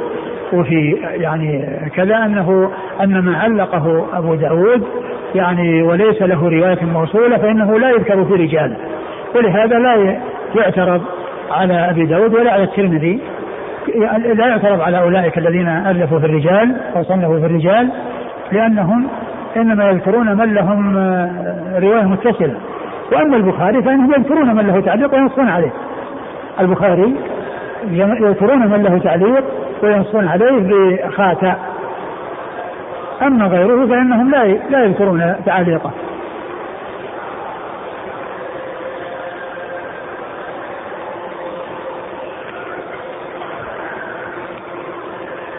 Speaker 2: وفي يعني كذا أنه أن ما علقه أبو داود يعني وليس له رواية موصولة فإنه لا يذكر في رجال. ولهذا لا يعترض على أبي داود ولا على الترمذي. لا يعترض على أولئك الذين ألفوا في الرجال أو صنفوا في الرجال لأنهم إنما يذكرون من لهم رواية متصلة. وأما البخاري فإنهم يذكرون من له تعليق وينصون عليه. البخاري يذكرون من له تعليق وينصون عليه بخاتة أما غيره فإنهم لا لا يذكرون تعليقه.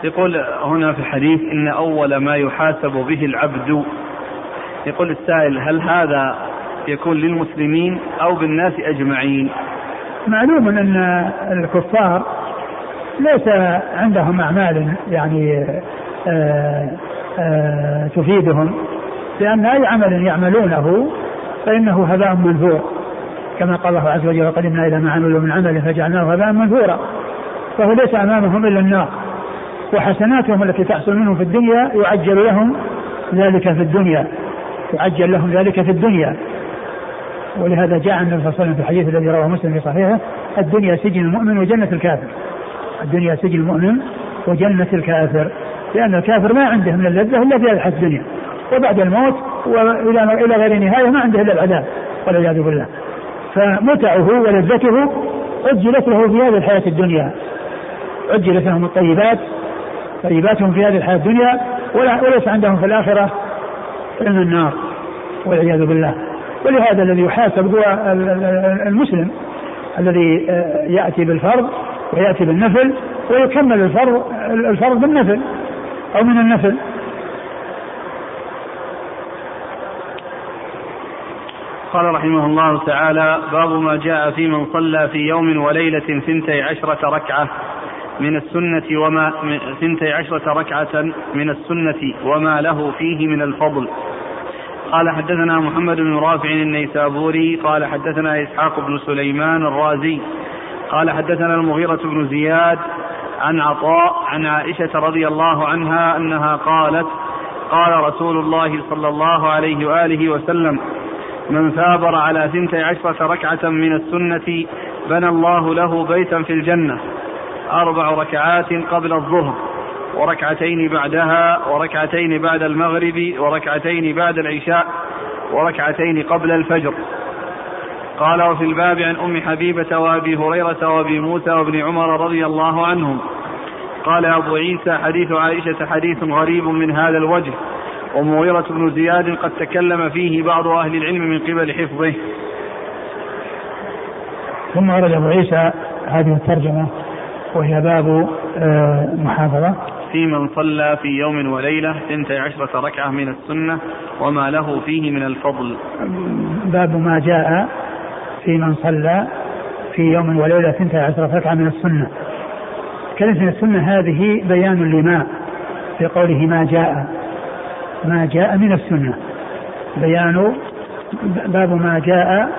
Speaker 1: يقول هنا في الحديث إن أول ما يحاسب به العبد يقول السائل هل هذا يكون للمسلمين أو بالناس أجمعين؟
Speaker 2: معلوم أن الكفار ليس عندهم أعمال يعني آآ آه، آآ آه، تفيدهم لأن أي عمل يعملونه فإنه هباء منثور كما قال الله عز وجل وقدمنا إلى ما عملوا من عمل فجعلناه هباء منثورا. فهو ليس أمامهم إلا النار. وحسناتهم التي تحصل منهم في الدنيا يعجل لهم ذلك في الدنيا. يعجل لهم ذلك في الدنيا. ولهذا جاء النبي صلى الله عليه وسلم في الحديث الذي رواه مسلم في صحيحه الدنيا سجن المؤمن وجنة الكافر. الدنيا سجن المؤمن وجنة الكافر. لأن الكافر ما عنده من اللذة إلا في الحياة الدنيا. وبعد الموت وإلى إلى غير نهاية ما عنده إلا العذاب والعياذ بالله. فمتعه ولذته عجلت له في هذه الحياة الدنيا. عجلت لهم الطيبات طيباتهم في هذه الحياة الدنيا وليس عندهم في الآخرة إلا النار والعياذ بالله. ولهذا الذي يحاسب هو المسلم الذي آه، يأتي بالفرض ويأتي بالنفل ويكمل الفرض الفرض بالنفل أو من النفل.
Speaker 1: قال رحمه الله تعالى باب ما جاء في من صلى في يوم وليلة ثنتي عشرة ركعة. من السنة وما ثنتي عشرة ركعة من السنة وما له فيه من الفضل. قال حدثنا محمد بن رافع النيسابوري قال حدثنا إسحاق بن سليمان الرازي قال حدثنا المغيرة بن زياد عن عطاء عن عائشة رضي الله عنها أنها قالت قال رسول الله صلى الله عليه وآله وسلم من ثابر على ثنتي عشرة ركعة من السنة بنى الله له بيتا في الجنة. أربع ركعات قبل الظهر وركعتين بعدها وركعتين بعد المغرب وركعتين بعد العشاء وركعتين قبل الفجر. قال وفي الباب عن أم حبيبة وأبي هريرة وأبي موسى وابن عمر رضي الله عنهم. قال أبو عيسى حديث عائشة حديث غريب من هذا الوجه. ومغيرة بن زياد قد تكلم فيه بعض أهل العلم من قبل حفظه.
Speaker 2: ثم ورد أبو عيسى هذه الترجمة. وهي باب آه، محافظة
Speaker 1: في من صلى في يوم وليلة ثنتي عشرة ركعة من السنة وما له فيه من الفضل.
Speaker 2: باب ما جاء في من صلى في يوم وليلة ثنتي عشرة ركعة من السنة. كلمة من السنة هذه بيان لما؟ في قوله ما جاء ما جاء من السنة. بيان باب ما جاء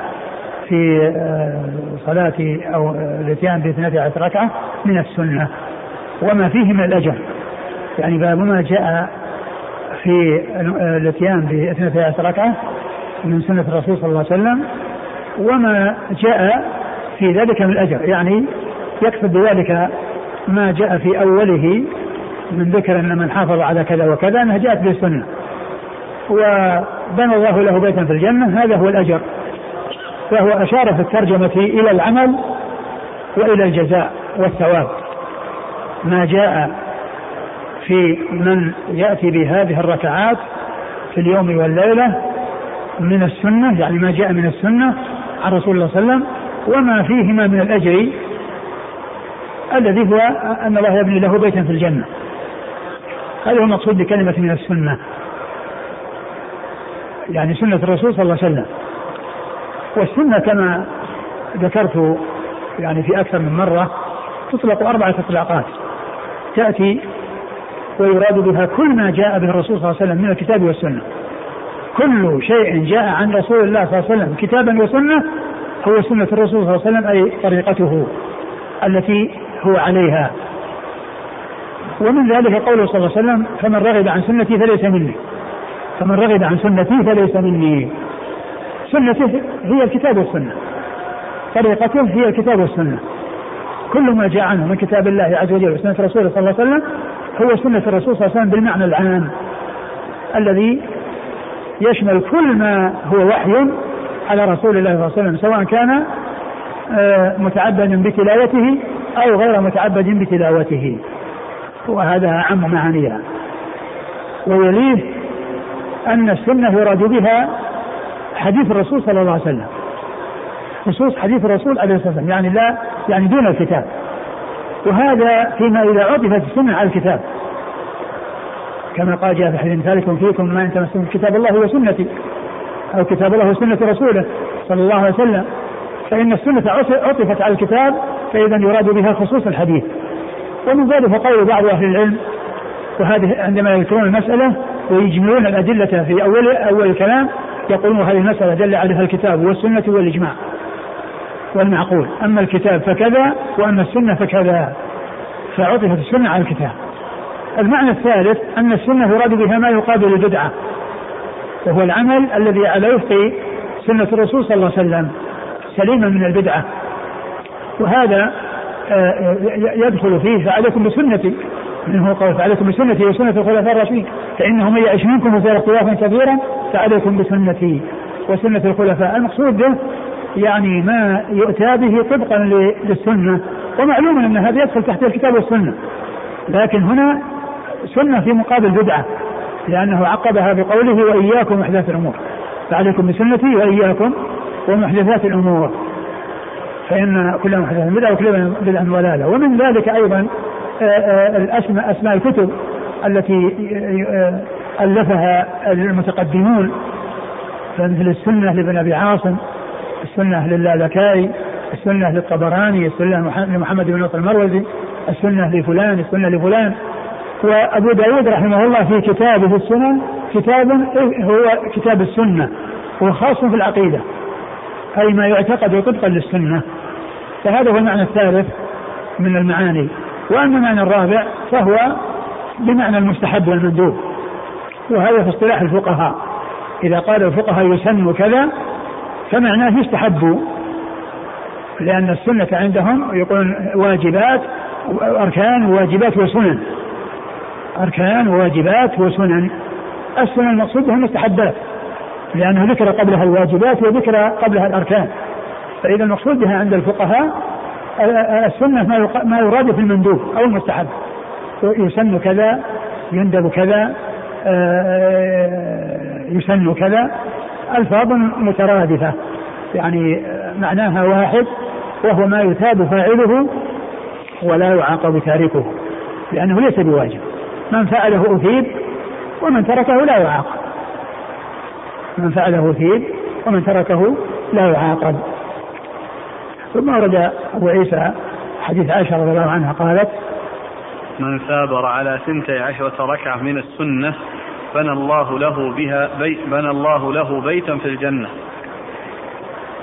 Speaker 2: في آه، صلاة أو الاتيان باثنتي عشر ركعة من السنة. وما فيه من الأجر. يعني باب ما جاء في الاتيان باثنتي عشر ركعة من سنة الرسول صلى الله عليه وسلم وما جاء في ذلك من الأجر. يعني يقصد بذلك ما جاء في أوله من ذكر أن من حافظ على كذا وكذا أنها جاءت بالسنة. وبنى الله له بيتا في الجنة هذا هو الأجر. فهو أشار في الترجمة إلى العمل وإلى الجزاء والثواب. ما جاء في من يأتي بهذه الركعات في اليوم والليلة من السنة يعني ما جاء من السنة عن رسول الله صلى الله عليه وسلم وما فيهما من الأجر الذي هو أن الله يبني له بيتا في الجنة. هذا هو المقصود بكلمة من السنة يعني سنة الرسول صلى الله عليه وسلم. والسنة كما ذكرت يعني في أكثر من مرة تطلق أربعة إطلاقات. تأتي ويراد بها كل ما جاء به الرسول صلى الله عليه وسلم من الكتاب والسنة. كل شيء جاء عن رسول الله صلى الله عليه وسلم كتابا وسنة هو سنة الرسول صلى الله عليه وسلم أي طريقته التي هو عليها. ومن ذلك قوله صلى الله عليه وسلم فمن رغب عن سنتي فليس مني. فمن رغب عن سنتي فليس مني. سنته هي الكتاب والسنة. طريقته هي الكتاب والسنة. كل ما جاء عنه من كتاب الله عز وجل وسنة رسوله صلى الله عليه وسلم هو سنة الرسول صلى الله عليه وسلم بالمعنى العام الذي يشمل كل ما هو وحي على رسول الله صلى الله عليه وسلم سواء كان آه، متعبدا بتلاوته أو غير متعبد بتلاوته. وهذا أعم معانيها. ويليه أن السنة يراد بها حديث الرسول صلى الله عليه وسلم. خصوص حديث الرسول عليه الصلاه والسلام يعني لا يعني دون الكتاب. وهذا فيما إذا عطفت السنة على الكتاب. كما قال جاء في حديث ذلكم فيكم ما إن تمسكم كتاب الله وسنتي أو كتاب الله وسنة رسوله صلى الله عليه وسلم. فإن السنة عطفت على الكتاب فإذا يراد بها خصوص الحديث. ومن ذلك قول بعض أهل العلم وهذه عندما يذكرون المسألة ويجمعون الأدلة في اول أول الكلام يقولون هذه المسألة دل عليها الكتاب والسنة والإجماع والمعقول. أما الكتاب فكذا وأما السنة فكذا. فعطفت السنة على الكتاب. المعنى الثالث أن السنة يراد بها ما يقابل البدعة وهو العمل الذي على وفق سنة الرسول صلى الله عليه وسلم سليمة من البدعة. وهذا آه، يدخل فيه فعليكم بسنتي. منه قول فعليكم بسنتي وسنة الخلفاء الراشدين فإنه من يعش منكم وفي اختلافا كثيرا فعليكم بسنتي وسنة الخلفاء. المقصود به يعني ما يؤتى به طبقا للسنة ومعلوم أن هذا يدخل تحت الكتاب والسنة لكن هنا سنة في مقابل بدعة لأنه عقبها بقوله وإياكم محدثات الأمور. فعليكم بسنتي وإياكم ومحدثات الأمور. فإن كل محدثة بدعة وكل بدعة ضلالة. ومن ذلك أيضا الأسماء أسماء الكتب التي ألفها المتقدمون فمثل السنة لابن أبي عاصم السنة للالكائي السنة للطبراني السنة لمحمد بن نصر المروزي السنة لفلان السنة لفلان. وأبو داود رحمه الله في كتابه السنن كتاب هو كتاب السنة هو خاص في العقيدة أي ما يعتقد طبقا للسنة. فهذا هو المعنى الثالث من المعاني. وأما المعنى الرابع فهو بمعنى المستحب والمندوب وهذا في اصطلاح الفقهاء. إذا قال الفقهاء يسن كذا فمعناه يستحب لأن السنة عندهم يقولون واجبات أركان وواجبات وسنن. أركان وواجبات وسنن. السنن المقصود بها المستحبات لأنه ذكر قبلها الواجبات وذكر قبلها الأركان. فإذا المقصود بها عند الفقهاء السنة ما يراد في المندوب أو المستحب. يسن كذا يندب كذا يسن كذا. ألفاظ مترادفة. يعني معناها واحد وهو ما يثاب فاعله ولا يعاقب تاركه لأنه ليس بواجب. من فعله أثيب ومن تركه لا يعاقب. من فعله أثيب ومن تركه لا يعاقب. ثم ورد أبو عيسى حديث عائشة رضي الله عنها قالت
Speaker 1: من ثابر على ثنتي عشرة ركعة من السنة بنى الله له بها بي بنى الله له بيتا في الجنة.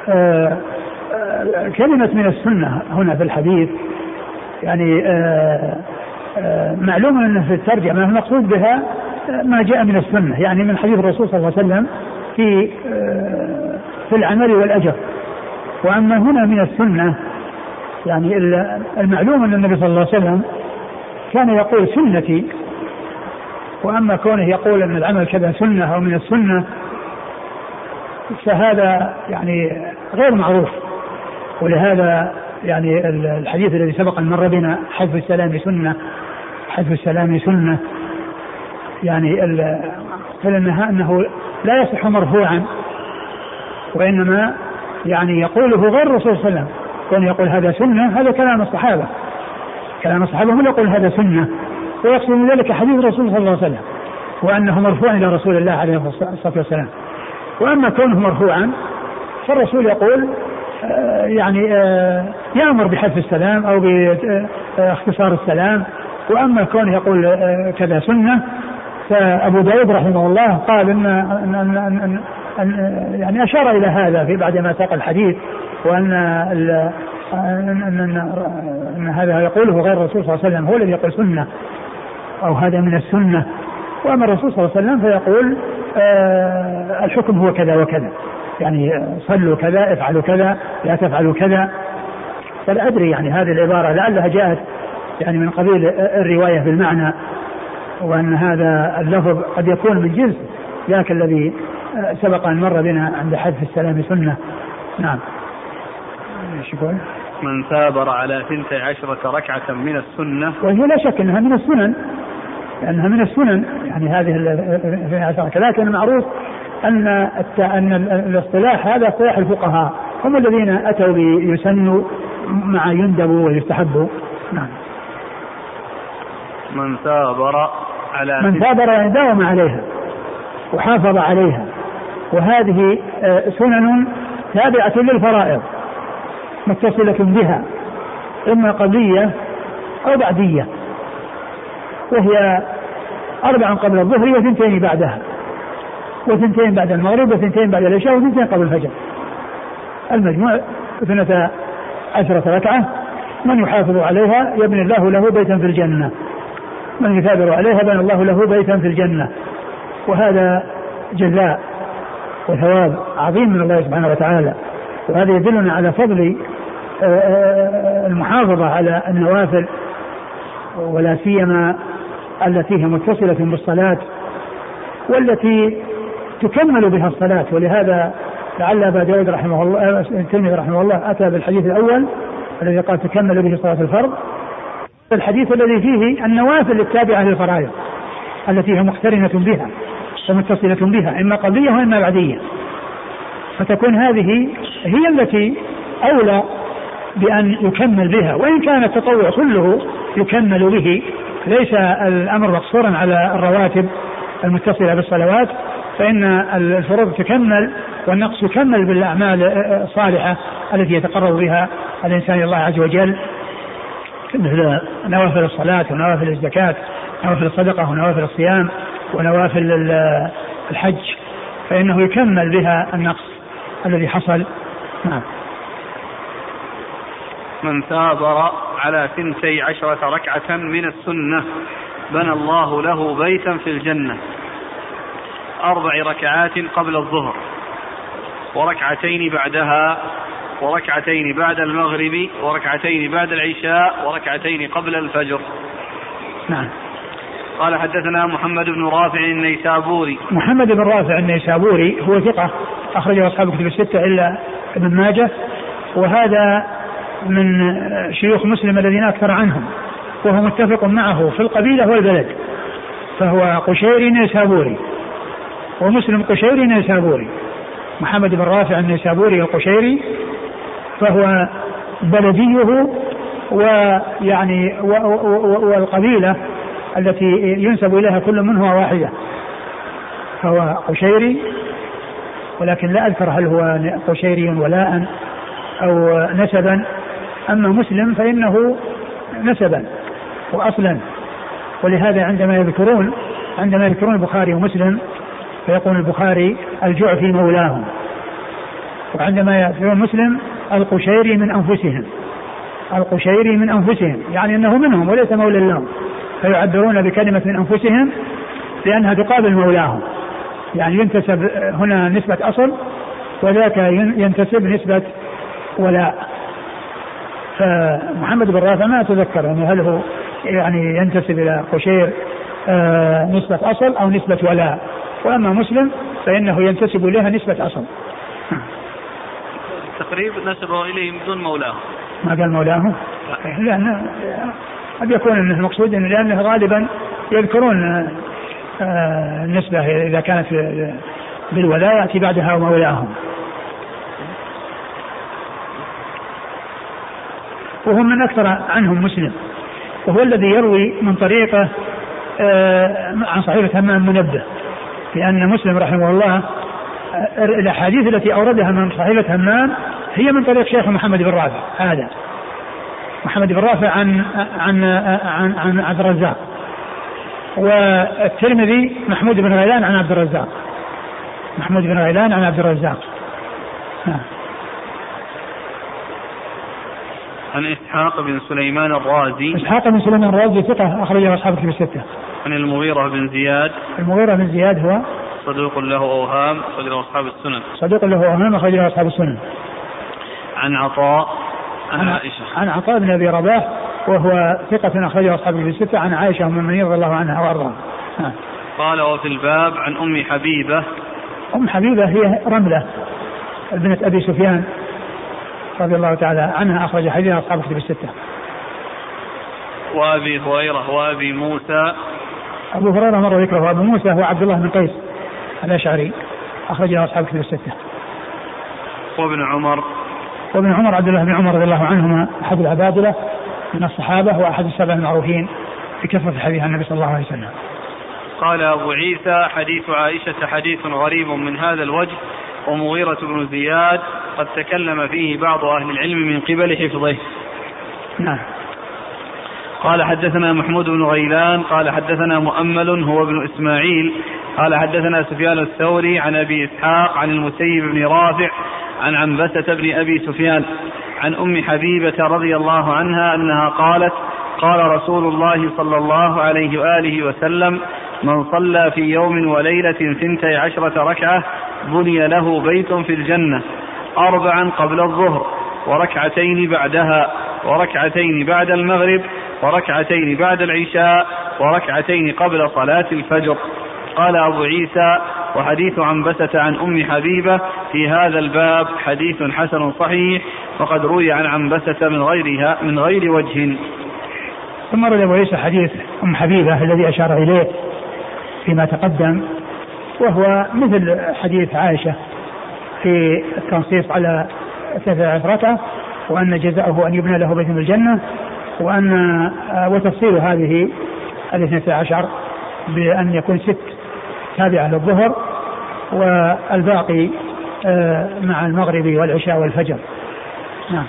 Speaker 2: آه آه كلمة من السنة هنا في الحديث يعني آه آه معلوم أن في الترجمة المقصود بها ما جاء من السنة يعني من حديث الرسول صلى الله عليه وسلم في آه، في العمل والأجر. وأما هنا من السنة يعني المعلوم أن النبي صلى الله عليه وسلم كان يقول سنتي وأما كونه يقول أن العمل كذا سنة أو من السنة فهذا يعني غير معروف. ولهذا يعني الحديث الذي سبق أن مر بنا حذف السلام سنة حذف السلام سنة يعني فلنها أنه لا يصح مرفوعا وإنما يعني يقوله غير الرسول صلى الله عليه وسلم. كون يقول هذا سنة هذا كلام الصحابة. كلام الصحابة هم يقول هذا سنة. ويقصد من ذلك حديث الرسول صلى الله عليه وسلم. وأنه مرفوع إلى رسول الله عليه الصلاة والسلام. وأما كونه مرفوعا فالرسول يقول آه، يعني آه، يأمر بحذف السلام أو باختصار السلام. وأما كونه يقول آه، كذا سنة فأبو داود رحمه الله قال إن, أن, أن, أن يعني أشار إلى هذا في بعد ما ساق الحديث وأن أن, أن, هذا يقوله غير الرسول صلى الله عليه وسلم هو الذي يقول سنة أو هذا من السنة. وأما الرسول صلى الله عليه وسلم فيقول آه الحكم هو كذا وكذا. يعني صلوا كذا افعلوا كذا لا تفعلوا كذا. فلا أدري يعني هذه العبارة لعلها جاءت يعني من قبيل الرواية بالمعنى وأن هذا اللفظ قد يكون من جنس ذاك الذي سبق أن مر بنا عند حذف السلام سنة. نعم.
Speaker 1: إيش يقول؟ من ثابر على ثنتي عشرة ركعة من السنة.
Speaker 2: وهي لا شك أنها من السنن لأنها من السنن. يعني هذه عشرة. لكن المعروف أن أن الاصطلاح هذا اصطلاح الفقهاء. هم الذين أتوا بيسن مع يندب ويستحب. نعم.
Speaker 1: من ثابر على
Speaker 2: من ثابر يعني داوم عليها وحافظ عليها. وهذه آه، سنن تابعة للفرائض متصلة بها إما قبلية أو بعدية وهي أربع قبل الظهر وثنتين بعدها وثنتين بعد المغرب وثنتين بعد العشاء وثنتين قبل الفجر. المجموع اثنتا عشرة ركعة من يحافظ عليها يبني الله له بيتا في الجنة. من يثابر عليها بنى الله له بيتا في الجنة. وهذا جزاء وثواب عظيم من الله سبحانه وتعالى. وهذا يدلنا على فضل آه، آه، المحافظة على النوافل ولا سيما التي هي متصلة بالصلاة والتي تكمل بها الصلاة. ولهذا لعل أبا داود رحمه الله الترمذي رحمه الله أتى بالحديث الأول الذي قال تكمل به صلاة الفرض. الحديث الذي فيه النوافل التابعة للفرائض التي هي مقترنة بها. ومتصلة بها إما قبلية وإما بعدية. فتكون هذه هي التي أولى بأن يكمل بها وإن كان التطوع كله يكمل به. ليس الأمر مقصورا على الرواتب المتصلة بالصلوات فإن الفروض تكمل والنقص يكمل بالأعمال الصالحة التي يتقرب بها الإنسان إلى الله عز وجل. مثل نوافل الصلاة ونوافل الزكاة نوافل الصدقة ونوافل الصيام. ونوافل الحج فإنه يكمل بها النقص الذي حصل. نعم.
Speaker 1: من ثابر على ثنتي عشرة ركعة من السنة بنى الله له بيتا في الجنة. أربع ركعات قبل الظهر وركعتين بعدها وركعتين بعد المغرب وركعتين بعد العشاء وركعتين قبل الفجر.
Speaker 2: نعم.
Speaker 1: قال حدثنا محمد بن رافع النيسابوري.
Speaker 2: محمد بن رافع النيسابوري هو ثقة أخرجه أصحاب الكتب الستة إلا ابن ماجه وهذا من شيوخ مسلم الذين أكثر عنهم وهو متفق معه في القبيلة والبلد فهو قشيري نيسابوري ومسلم قشيري نيسابوري محمد بن رافع النيسابوري القشيري فهو بلديه ويعني والقبيلة التي ينسب إليها كل منهما واحدة. فهو قشيري ولكن لا أذكر هل هو قشيري ولاء أو نسبا. أما مسلم فإنه نسبا وأصلا. ولهذا عندما يذكرون عندما يذكرون البخاري ومسلم فيقول البخاري الجعفي مولاهم. وعندما يذكرون مسلم القشيري من أنفسهم. القشيري من أنفسهم يعني أنه منهم وليس مولى لهم فيعبرون بكلمة من أنفسهم لأنها تقابل مولاهم. يعني ينتسب هنا نسبة أصل وذاك ينتسب نسبة ولاء فمحمد بن رافع ما أتذكر يعني هل هو يعني ينتسب إلى قشير آه نسبة أصل أو نسبة ولاء وأما مسلم فإنه ينتسب إليها نسبة أصل.
Speaker 1: تقريب نسبه إليهم بدون مولاه
Speaker 2: ما قال مولاه لأن قد يكون المقصود إن لأنه غالبا يذكرون آه، النسبة إذا كانت بالولاء يأتي بعدها مولاهم وهو من أكثر عنهم مسلم وهو الذي يروي من طريقة آه، عن صحيفة همام منبه لأن مسلم رحمه الله آه، الأحاديث التي أوردها من صحيفة همام هي من طريق شيخ محمد بن رافع هذا. محمد بن رافع عن عن عن, عن عبد الرزاق. والترمذي محمود بن غيلان عن عبد الرزاق. محمود بن غيلان عن عبد الرزاق. نعم.
Speaker 1: عن إسحاق بن سليمان الرازي.
Speaker 2: إسحاق بن سليمان الرازي ثقة أخرجه أصحاب الكتب الستة.
Speaker 1: عن المغيرة بن زياد.
Speaker 2: المغيرة بن زياد هو
Speaker 1: صدوق له أوهام أخرجه أصحاب السنن.
Speaker 2: صدوق له أوهام أخرجه أصحاب السنن.
Speaker 1: عن عطاء. عن عائشة
Speaker 2: عن عطاء بن أبي رباح وهو ثقة أخرجه أصحاب الكتب الستة عن عائشة أم المؤمنين رضي الله عنها وأرضاها.
Speaker 1: قال وفي الباب عن أم حبيبة
Speaker 2: أم حبيبة هي رملة ابنة أبي سفيان رضي الله تعالى عنها أخرج حديث أصحاب الكتب الستة.
Speaker 1: وأبي هريرة وأبي موسى
Speaker 2: أبو هريرة مر ذكره وأبو موسى هو عبد الله بن قيس الأشعري أخرجه أصحاب الكتب الستة.
Speaker 1: وابن عمر
Speaker 2: وابن عمر عبد الله بن عمر رضي الله عنهما أحد العبادلة من الصحابة وأحد السبع المعروفين بكثرة حديث عن النبي صلى الله عليه وسلم.
Speaker 1: قال أبو عيسى حديث عائشة حديث غريب من هذا الوجه ومغيرة بن زياد قد تكلم فيه بعض أهل العلم من قبل حفظه
Speaker 2: نعم
Speaker 1: قال حدثنا محمود بن غيلان قال حدثنا مؤمل هو ابن إسماعيل قال حدثنا سفيان الثوري عن أبي إسحاق عن المسيب بن رافع عن عنبسة بن أبي سفيان عن أم حبيبة رضي الله عنها أنها قالت قال رسول الله صلى الله عليه وآله وسلم من صلى في يوم وليلة ثنتي عشرة ركعة بني له بيت في الجنة أربعا قبل الظهر وركعتين بعدها وركعتين بعد المغرب وركعتين بعد العشاء وركعتين قبل صلاة الفجر. قال أبو عيسى وحديث عنبسة عن أم حبيبة في هذا الباب حديث حسن صحيح وقد روي عن عنبسة من غيرها من غير وجه.
Speaker 2: ثم ورد أبو عيسى حديث أم حبيبة الذي أشار إليه فيما تقدم وهو مثل حديث عائشة في التنصيص على ثلاثة ركعة وأن جزاؤه أن يبنى له بيت الجنة وأن وتفصيل هذه الاثنتي عشر بأن يكون ست تابعة للظهر والباقي آه، مع المغرب والعشاء والفجر. نعم.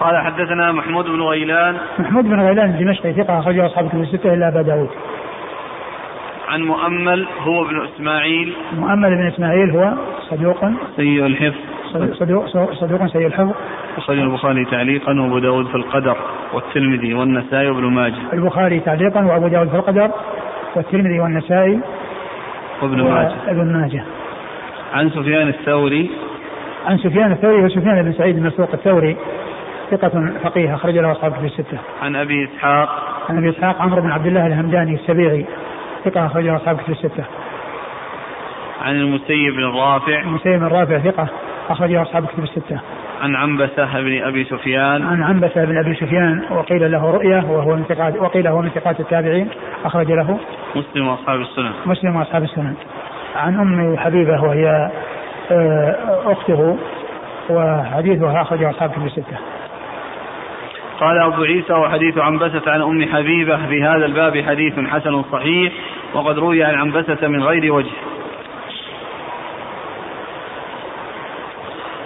Speaker 1: قال حدثنا محمود بن غيلان.
Speaker 2: محمود بن غيلان الدمشقي ثقة أخرجه أصحاب الكتب الستة إلا أبا داود.
Speaker 1: عن مؤمل هو ابن إسماعيل.
Speaker 2: مؤمل بن إسماعيل هو صدوق.
Speaker 1: سيء الحفظ.
Speaker 2: صدوق صدوق سيء الحفظ.
Speaker 1: أخرج البخاري تعليقا وأبو داود في القدر والترمذي والنسائي وابن ماجه.
Speaker 2: البخاري تعليقا وأبو داود في القدر والترمذي والنسائي
Speaker 1: وابن ماجه
Speaker 2: وابن ماجه.
Speaker 1: عن سفيان الثوري.
Speaker 2: عن سفيان الثوري وسفيان بن سعيد بن الثوري ثقة فقيه أخرج له أصحاب في الستة.
Speaker 1: عن أبي إسحاق.
Speaker 2: عن أبي إسحاق عمرو بن عبد الله الهمداني السبيعي ثقة أخرج له أصحاب في الستة.
Speaker 1: عن المسيب بن الرافع.
Speaker 2: المسيب بن الرافع ثقة. أخرج له أصحاب كتب الستة.
Speaker 1: عن عنبسة بن أبي سفيان
Speaker 2: عن عنبسة بن أبي سفيان وقيل له رؤية وهو من ثقات وقيل هو من ثقات التابعين أخرج له
Speaker 1: مسلم وأصحاب السنن
Speaker 2: مسلم وأصحاب السنن. عن أم حبيبة وهي آه، أخته وحديثها أخرجه أصحاب كتب الستة.
Speaker 1: قال أبو عيسى وحديث عنبسة عن أم حبيبة في هذا الباب حديث حسن صحيح وقد روي عن عنبسة من غير وجه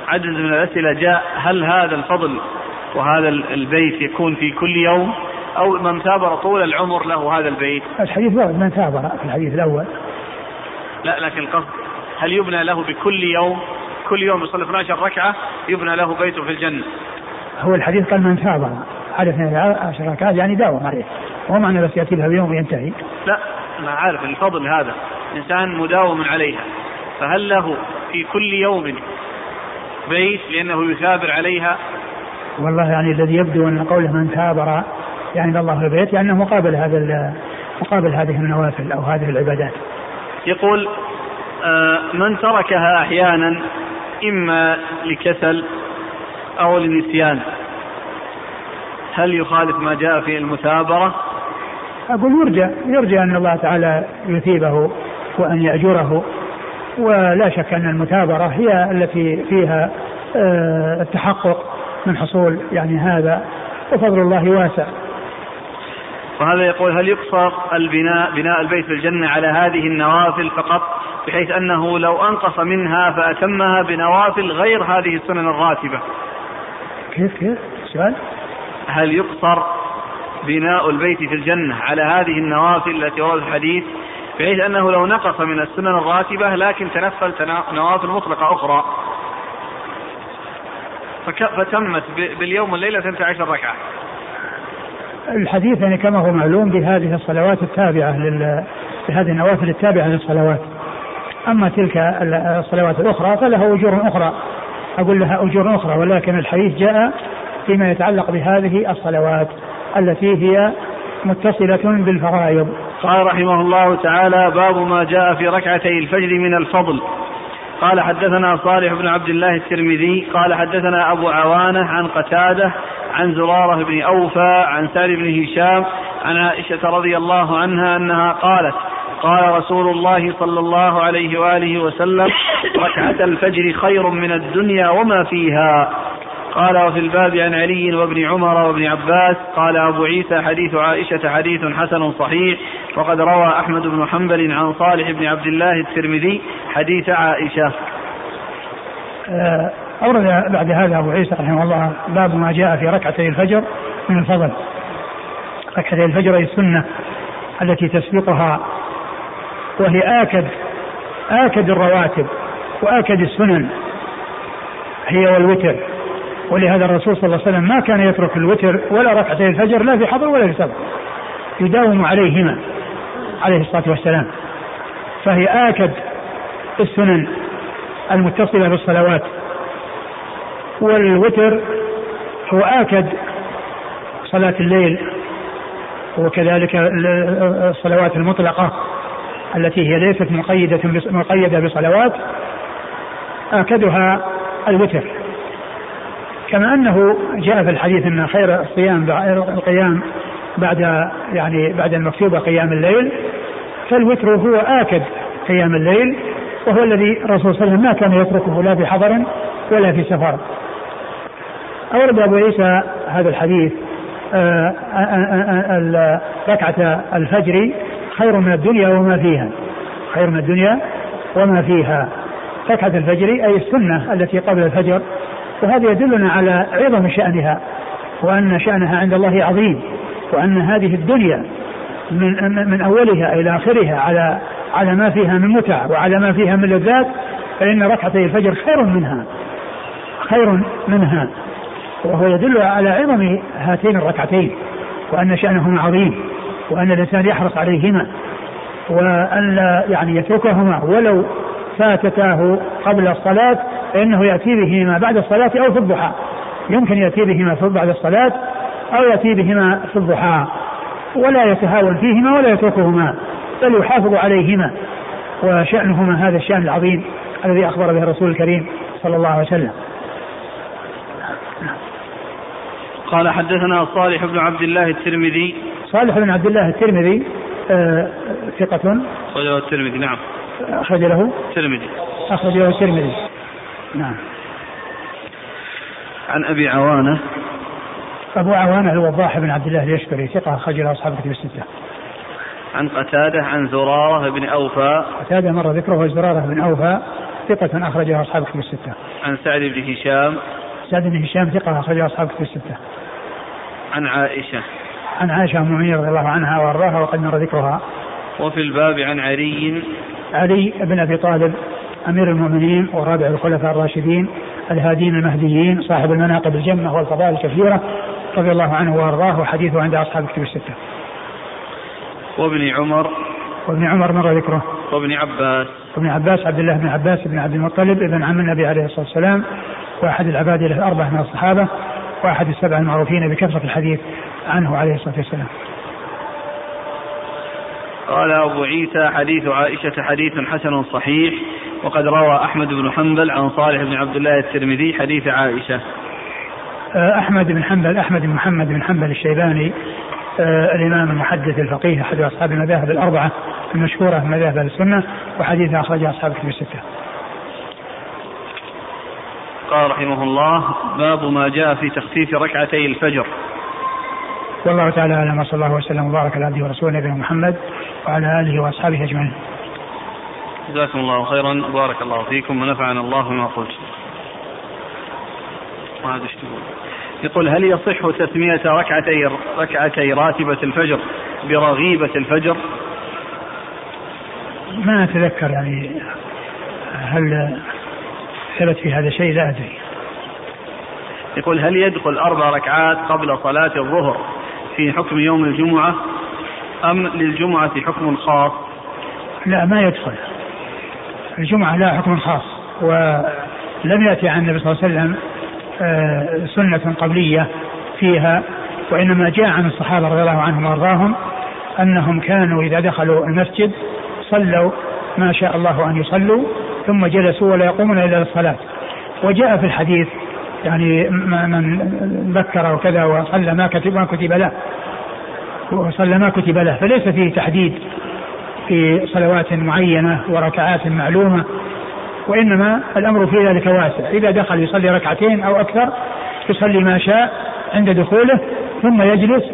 Speaker 1: عدد من الأسئلة جاء هل هذا الفضل وهذا البيت يكون في كل يوم؟ أو من ثابر طول العمر له هذا البيت؟
Speaker 2: الحديث ورد من ثابر في الحديث الأول؟
Speaker 1: لا لكن القصد هل يبنى له بكل يوم؟ كل يوم يصلي 12 ركعة يبنى له بيت في الجنة.
Speaker 2: هو الحديث قال من ثابر. على 12 ركعة يعني داوم عليه. هو معنى بس يأتي لها بيوم وينتهي.
Speaker 1: لا أنا عارف الفضل هذا. إنسان مداوم عليها. فهل له في كل يوم بيت لأنه يثابر عليها.
Speaker 2: والله يعني الذي يبدو أن قوله من ثابر يعني الله البيت يعني مقابل هذا مقابل هذه النوافل أو هذه العبادات.
Speaker 1: يقول آه، من تركها أحيانا إما لكسل أو لنسيان. هل يخالف ما جاء في المثابرة؟
Speaker 2: أقول يرجى يرجى أن الله تعالى يثيبه وأن يأجره. ولا شك أن المثابرة هي التي فيها آه، التحقق من حصول يعني هذا وفضل الله واسع.
Speaker 1: وهذا يقول هل يقصر البناء بناء البيت في الجنة على هذه النوافل فقط؟ بحيث أنه لو أنقص منها فأتمها بنوافل غير هذه السنن الراتبة.
Speaker 2: كيف كيف؟ سؤال.
Speaker 1: هل يقصر بناء البيت في الجنة على هذه النوافل التي وردت في الحديث؟ بحيث أنه لو نقص من السنن الراتبة لكن تنفل نوافل مطلقة أخرى. فتمت باليوم والليلة 12 ركعة.
Speaker 2: الحديث يعني كما هو معلوم بهذه الصلوات التابعة لل بهذه النوافل التابعة للصلوات. أما تلك الصلوات الأخرى فلها أجور أخرى. أقول لها أجور أخرى ولكن الحديث جاء فيما يتعلق بهذه الصلوات التي هي متصلة بالفرائض.
Speaker 1: قال رحمه الله تعالى باب ما جاء في ركعتي الفجر من الفضل. قال حدثنا صالح بن عبد الله الترمذي قال حدثنا أبو عوانة عن قتادة عن زرارة بن أوفى عن سالم بن هشام عن عائشة رضي الله عنها أنها قالت قال رسول الله صلى الله عليه وآله وسلم ركعة الفجر خير من الدنيا وما فيها. قال وفي الباب عن علي وابن عمر وابن عباس قال أبو عيسى حديث عائشة حديث حسن صحيح وقد روى أحمد بن حنبل عن صالح بن عبد الله الترمذي حديث عائشة.
Speaker 2: آه، أورد بعد هذا أبو عيسى رحمه الله باب ما جاء في ركعتي الفجر من الفضل. ركعتي الفجر هي السنة التي تسبقها وهي آكد آكد الرواتب وآكد السنن هي والوتر. ولهذا الرسول صلى الله عليه وسلم ما كان يترك الوتر ولا ركعتي الفجر لا في حضر ولا في سفر يداوم عليهما عليه الصلاة والسلام. فهي آكد السنن المتصلة بالصلوات. والوتر هو آكد صلاة الليل وكذلك الصلوات المطلقة التي هي ليست مقيدة مقيدة بصلوات آكدها الوتر. كما أنه جاء في الحديث أن خير الصيام القيام بعد يعني بعد المكتوبة قيام الليل فالوتر هو آكد قيام الليل وهو الذي الرسول صلى الله عليه وسلم ما كان يتركه لا في حضر ولا في سفر. أورد أبو عيسى هذا الحديث آه، آه، آه، ركعة الفجر خير من الدنيا وما فيها. خير من الدنيا وما فيها. ركعة الفجر أي السنة التي قبل الفجر وهذا يدلنا على عظم شأنها وأن شأنها عند الله عظيم وأن هذه الدنيا من من أولها إلى آخرها على على ما فيها من متع وعلى ما فيها من لذات فإن ركعتي الفجر خير منها خير منها. وهو يدل على عظم هاتين الركعتين وأن شأنهما عظيم وأن الإنسان يحرص عليهما وأن لا يعني يتركهما ولو فاتتاه قبل الصلاة فإنه يأتي بهما بعد الصلاة أو في الضحى. يمكن يأتي بهما بعد الصلاة أو يأتي بهما في الضحى. ولا يتهاون فيهما ولا يتركهما بل يحافظ عليهما. وشأنهما هذا الشأن العظيم الذي أخبر به الرسول الكريم صلى الله عليه وسلم.
Speaker 1: قال حدثنا صالح بن عبد الله الترمذي.
Speaker 2: صالح بن عبد الله الترمذي آه ثقة.
Speaker 1: أخرج له الترمذي نعم.
Speaker 2: أخرج له
Speaker 1: الترمذي
Speaker 2: أخرج له الترمذي. نعم.
Speaker 1: عن أبي عوانة.
Speaker 2: أبو عوانة الوضاح بن عبد الله اليشكري ثقة أخرج له أصحاب كتب الستة.
Speaker 1: عن قتادة عن زرارة بن أوفى.
Speaker 2: قتادة مر ذكره زرارة بن أوفى ثقة أخرجها أصحاب كتب الستة.
Speaker 1: عن سعد بن هشام.
Speaker 2: سعد بن هشام ثقة أخرجها أصحاب كتب الستة.
Speaker 1: عن عائشة.
Speaker 2: عن عائشة أم رضي الله عنها وأرضاها وقد مر ذكرها.
Speaker 1: وفي الباب عن علي.
Speaker 2: علي بن أبي طالب أمير المؤمنين ورابع الخلفاء الراشدين الهادين المهديين صاحب المناقب الجمة والفضائل الكثيرة رضي الله عنه وأرضاه وحديثه عند أصحاب الكتب الستة.
Speaker 1: وابن عمر.
Speaker 2: وابن عمر مر ذكره.
Speaker 1: وابن عباس.
Speaker 2: وابن عباس عبد الله بن عباس بن عبد المطلب ابن عم النبي عليه الصلاة والسلام وأحد العباد الأربعة من الصحابة وأحد السبع المعروفين بكثرة الحديث عنه عليه الصلاة والسلام.
Speaker 1: قال أبو عيسى حديث عائشة حديث حسن صحيح وقد روى أحمد بن حنبل عن صالح بن عبد الله الترمذي حديث عائشة
Speaker 2: آه، أحمد بن حنبل أحمد بن محمد بن حنبل الشيباني آه الإمام المحدث الفقيه أحد أصحاب المذاهب الأربعة المشهورة في مذاهب السنة وحديث أخرجه أصحاب الكتب الستة.
Speaker 1: قال رحمه الله باب ما جاء في تخفيف ركعتي الفجر
Speaker 2: والله تعالى أعلم وصلى الله وسلم وبارك على عبده ورسوله نبينا محمد وعلى آله وأصحابه أجمعين.
Speaker 1: جزاكم الله خيرا بارك الله فيكم ونفعنا الله بما قلت. ما يقول هل يصح تسمية ركعتي ركعتي راتبة الفجر برغيبة الفجر؟
Speaker 2: ما أتذكر يعني هل ثبت في هذا الشيء لا أدري.
Speaker 1: يقول هل يدخل أربع ركعات قبل صلاة الظهر في حكم يوم الجمعة أم للجمعة حكم خاص؟
Speaker 2: لا ما يدخل. الجمعة لها حكم خاص. ولم يأتي عن النبي صلى الله عليه وسلم آه، سنة قبلية فيها وإنما جاء عن الصحابة رضي الله عنهم وأرضاهم أنهم كانوا إذا دخلوا المسجد صلوا ما شاء الله أن يصلوا ثم جلسوا ولا يقومون إلا للصلاة. وجاء في الحديث يعني من ذكر وكذا وصلى ما كتب ما كتب له. وصلى ما كتب له. فليس فيه تحديد في صلوات معينة وركعات معلومة وإنما الأمر في ذلك واسع. إذا دخل يصلي ركعتين أو أكثر يصلي ما شاء عند دخوله ثم يجلس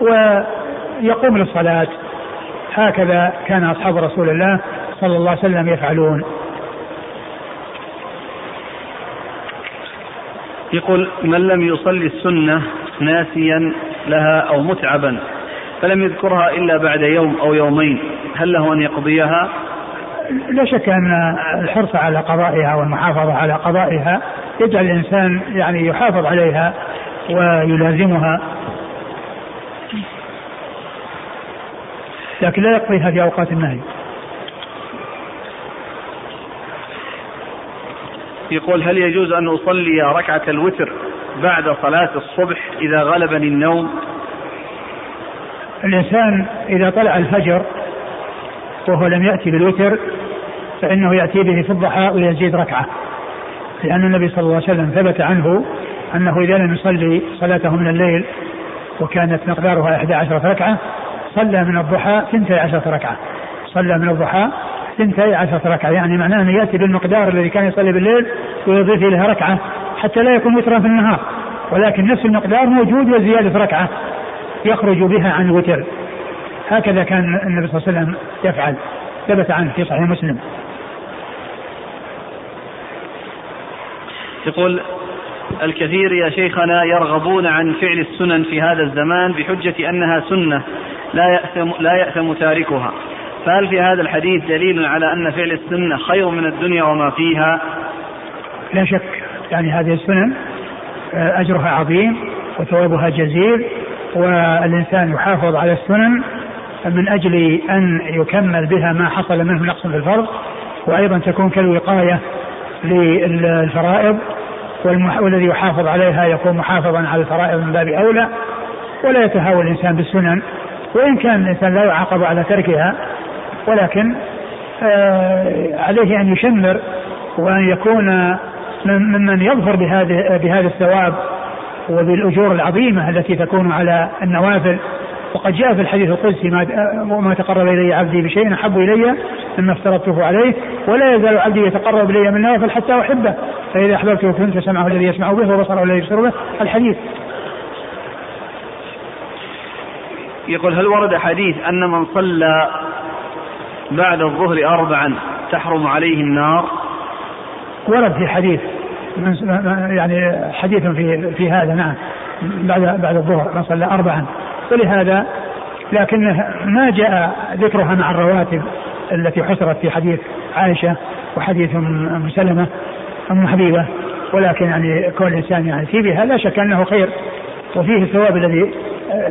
Speaker 2: ويقوم للصلاة. هكذا كان أصحاب رسول الله صلى الله عليه وسلم يفعلون.
Speaker 1: يقول من لم يصلي السنة ناسيا لها أو متعبا فلم يذكرها إلا بعد يوم أو يومين هل له أن يقضيها؟
Speaker 2: لا شك أن الحرص على قضائها والمحافظة على قضائها يجعل الإنسان يعني يحافظ عليها ويلازمها. لكن لا يقضيها في أوقات النهي.
Speaker 1: يقول هل يجوز أن أصلي ركعة الوتر بعد صلاة الصبح إذا غلبني النوم؟
Speaker 2: الإنسان إذا طلع الفجر وهو لم يأتي بالوتر فإنه يأتي به في الضحى ويزيد ركعة. لأن النبي صلى الله عليه وسلم ثبت عنه أنه إذا لم يصلي صلاته من الليل وكانت مقدارها 11 ركعة صلى من الضحى 12 ركعة. صلى من الضحى 12 ركعة. يعني معناه أنه يأتي بالمقدار الذي كان يصلي بالليل ويضيف إليها ركعة. حتى لا يكون وترا في النهار. ولكن نفس المقدار موجود وزيادة ركعة يخرج بها عن الوتر. هكذا كان النبي صلى الله عليه وسلم يفعل. ثبت عنه في صحيح مسلم.
Speaker 1: يقول الكثير يا شيخنا يرغبون عن فعل السنن في هذا الزمان بحجة أنها سنة لا يأثم, لا يأثم تاركها. فهل في هذا الحديث دليل على أن فعل السنة خير من الدنيا وما فيها؟
Speaker 2: لا شك. يعني هذه السنن آه، أجرها عظيم وثوابها جزيل والإنسان يحافظ على السنن من أجل أن يكمل بها ما حصل منه نقص في الفرض وأيضا تكون كالوقاية للفرائض والذي يحافظ عليها يكون محافظا على الفرائض من باب أولى ولا يتهاوى الإنسان بالسنن وإن كان الإنسان لا يعاقب على تركها ولكن آه عليه أن يشمر وأن يكون ممن يظفر بهذه بهذا الثواب وبالأجور العظيمة التي تكون على النوافل. وقد جاء في الحديث القدسي ما وما تقرب إلي عبدي بشيء أحب إلي مما افترضته عليه ولا يزال عبدي يتقرب إلي من النوافل حتى أحبه فإذا أحببته كنت سمعه الذي يسمع به وبصره الذي يبصر به. الحديث.
Speaker 1: يقول هل ورد حديث أن من صلى بعد الظهر اربعا تحرم عليه النار؟
Speaker 2: ورد في حديث يعني حديث في في هذا نعم بعد بعد الظهر من صلى اربعا ولهذا لكن ما جاء ذكرها مع الرواتب التي حصرت في حديث عائشة وحديث ام سلمة أم حبيبة ولكن يعني كون الانسان يعني في بها لا شك أنه خير وفيه الثواب الذي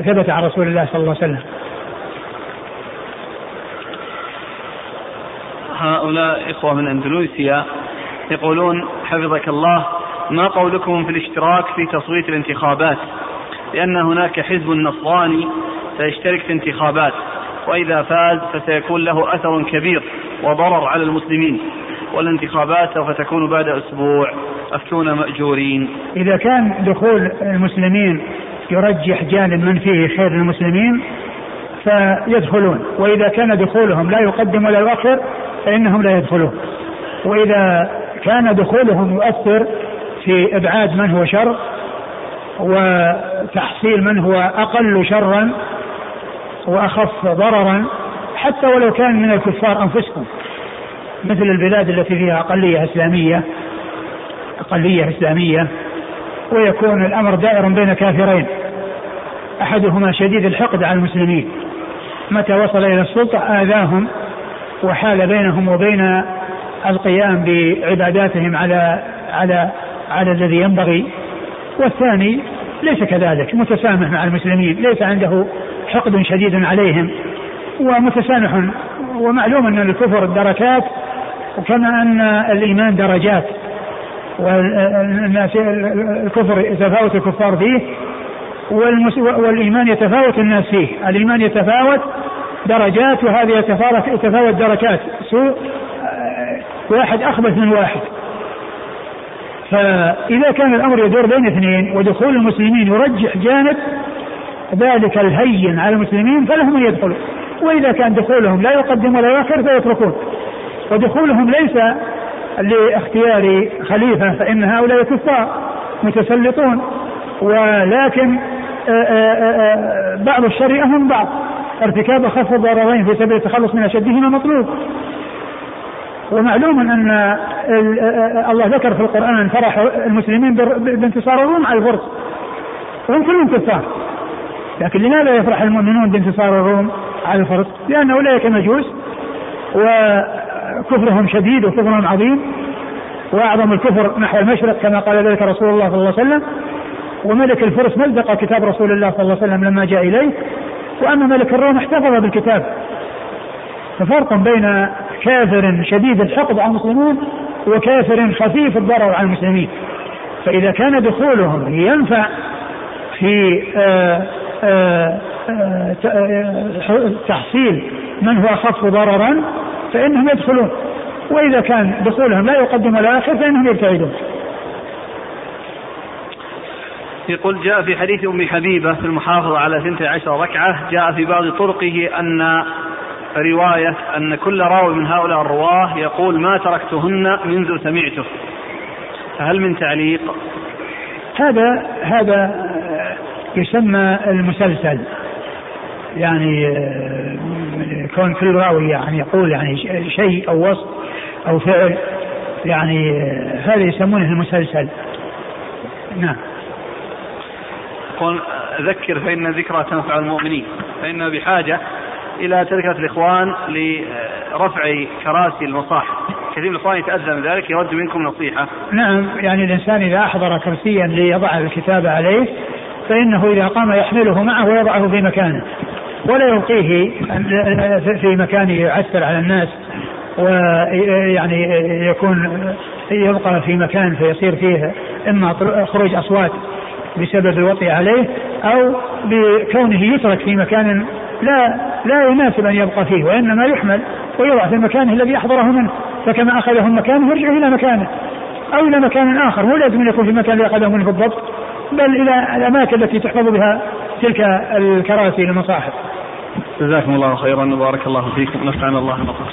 Speaker 2: ثبت عن رسول الله صلى الله عليه وسلم.
Speaker 1: هؤلاء إخوة من أندونيسيا يقولون حفظك الله ما قولكم في الاشتراك في تصويت الانتخابات؟ لأن هناك حزب نصراني سيشترك في انتخابات وإذا فاز فسيكون له أثر كبير وضرر على المسلمين والانتخابات سوف تكون بعد أسبوع. أفتونا مأجورين.
Speaker 2: إذا كان دخول المسلمين يرجح جانب من فيه خير للمسلمين فيدخلون وإذا كان دخولهم لا يقدم ولا يؤخر فإنهم لا يدخلون. وإذا كان دخولهم يؤثر في إبعاد من هو شر وتحصيل من هو أقل شرا وأخف ضررا حتى ولو كان من الكفار أنفسهم مثل البلاد التي فيها أقلية إسلامية أقلية إسلامية ويكون الأمر دائر بين كافرين. أحدهما شديد الحقد على المسلمين. متى وصل إلى السلطة؟ آذاهم وحال بينهم وبين القيام بعباداتهم على على على الذي ينبغي. والثاني ليس كذلك متسامح مع المسلمين ليس عنده حقد شديد عليهم ومتسامح ومعلوم أن الكفر دركات وكما أن الإيمان درجات والناس الكفر يتفاوت الكفار فيه والإيمان يتفاوت الناس فيه. الإيمان يتفاوت درجات وهذه يتفاوت دركات. سوء واحد أخبث من واحد. فإذا كان الأمر يدور بين اثنين ودخول المسلمين يرجح جانب ذلك الهين على المسلمين فلهم أن يدخلوا. وإذا كان دخولهم لا يقدم ولا يؤخر فيتركون. ودخولهم ليس لاختيار خليفة فإن هؤلاء كفار متسلطون. ولكن بعض الشر أهم بعض. ارتكاب خف الضررين في سبيل التخلص من أشدهما مطلوب. ومعلوم أن الله ذكر في القرآن فرح المسلمين بانتصار الروم على الفرس وهم كلهم كفار. لكن لماذا يفرح المؤمنون بانتصار الروم على الفرس؟ لأن أولئك مجوس وكفرهم شديد وكفرهم عظيم وأعظم الكفر نحو المشرق كما قال ذلك رسول الله صلى الله عليه وسلم. وملك الفرس مزق كتاب رسول الله صلى الله عليه وسلم لما جاء إليه. وأما ملك الروم احتفظ بالكتاب. ففرق بين كافر شديد الحقد على المسلمين وكافر خفيف الضرر على المسلمين. فإذا كان دخولهم ينفع في آآ آآ آآ تحصيل من هو أخف ضررا فإنهم يدخلون. وإذا كان دخولهم لا يقدم الآخر فإنهم يبتعدون.
Speaker 1: يقول جاء في حديث أم حبيبة في المحافظة على 12 ركعة جاء في بعض طرقه أن رواية أن كل راوي من هؤلاء الرواة يقول ما تركتهن منذ سمعته. فهل من تعليق؟
Speaker 2: هذا هذا يسمى المسلسل. يعني كون كل راوي يعني يقول يعني شيء أو وصف أو فعل يعني هذا يسمونه المسلسل. نعم.
Speaker 1: يقول ذكر فإن الذكرى تنفع المؤمنين. فإن بحاجة إلى تركة الإخوان لرفع كراسي المصاحف. كثير من الإخوان يتأذى من ذلك يود منكم نصيحة.
Speaker 2: نعم يعني الإنسان إذا أحضر كرسيا ليضع الكتاب عليه فإنه إذا قام يحمله معه ويضعه في مكانه ولا يلقيه في مكان يعسر على الناس ويعني يكون يبقى في مكان فيصير فيه إما خروج أصوات بسبب الوطي عليه أو بكونه يترك في مكان لا لا يناسب أن يبقى فيه وإنما يحمل ويضع في مكانه الذي أحضره منه فكما أخذه مكانه يرجع إلى مكانه أو إلى مكان آخر مو لازم يكون في المكان اللي أخذه منه بالضبط بل إلى الأماكن التي تحفظ بها تلك الكراسي المصاحف.
Speaker 1: جزاكم الله خيرا وبارك الله فيكم نفعنا الله بكم.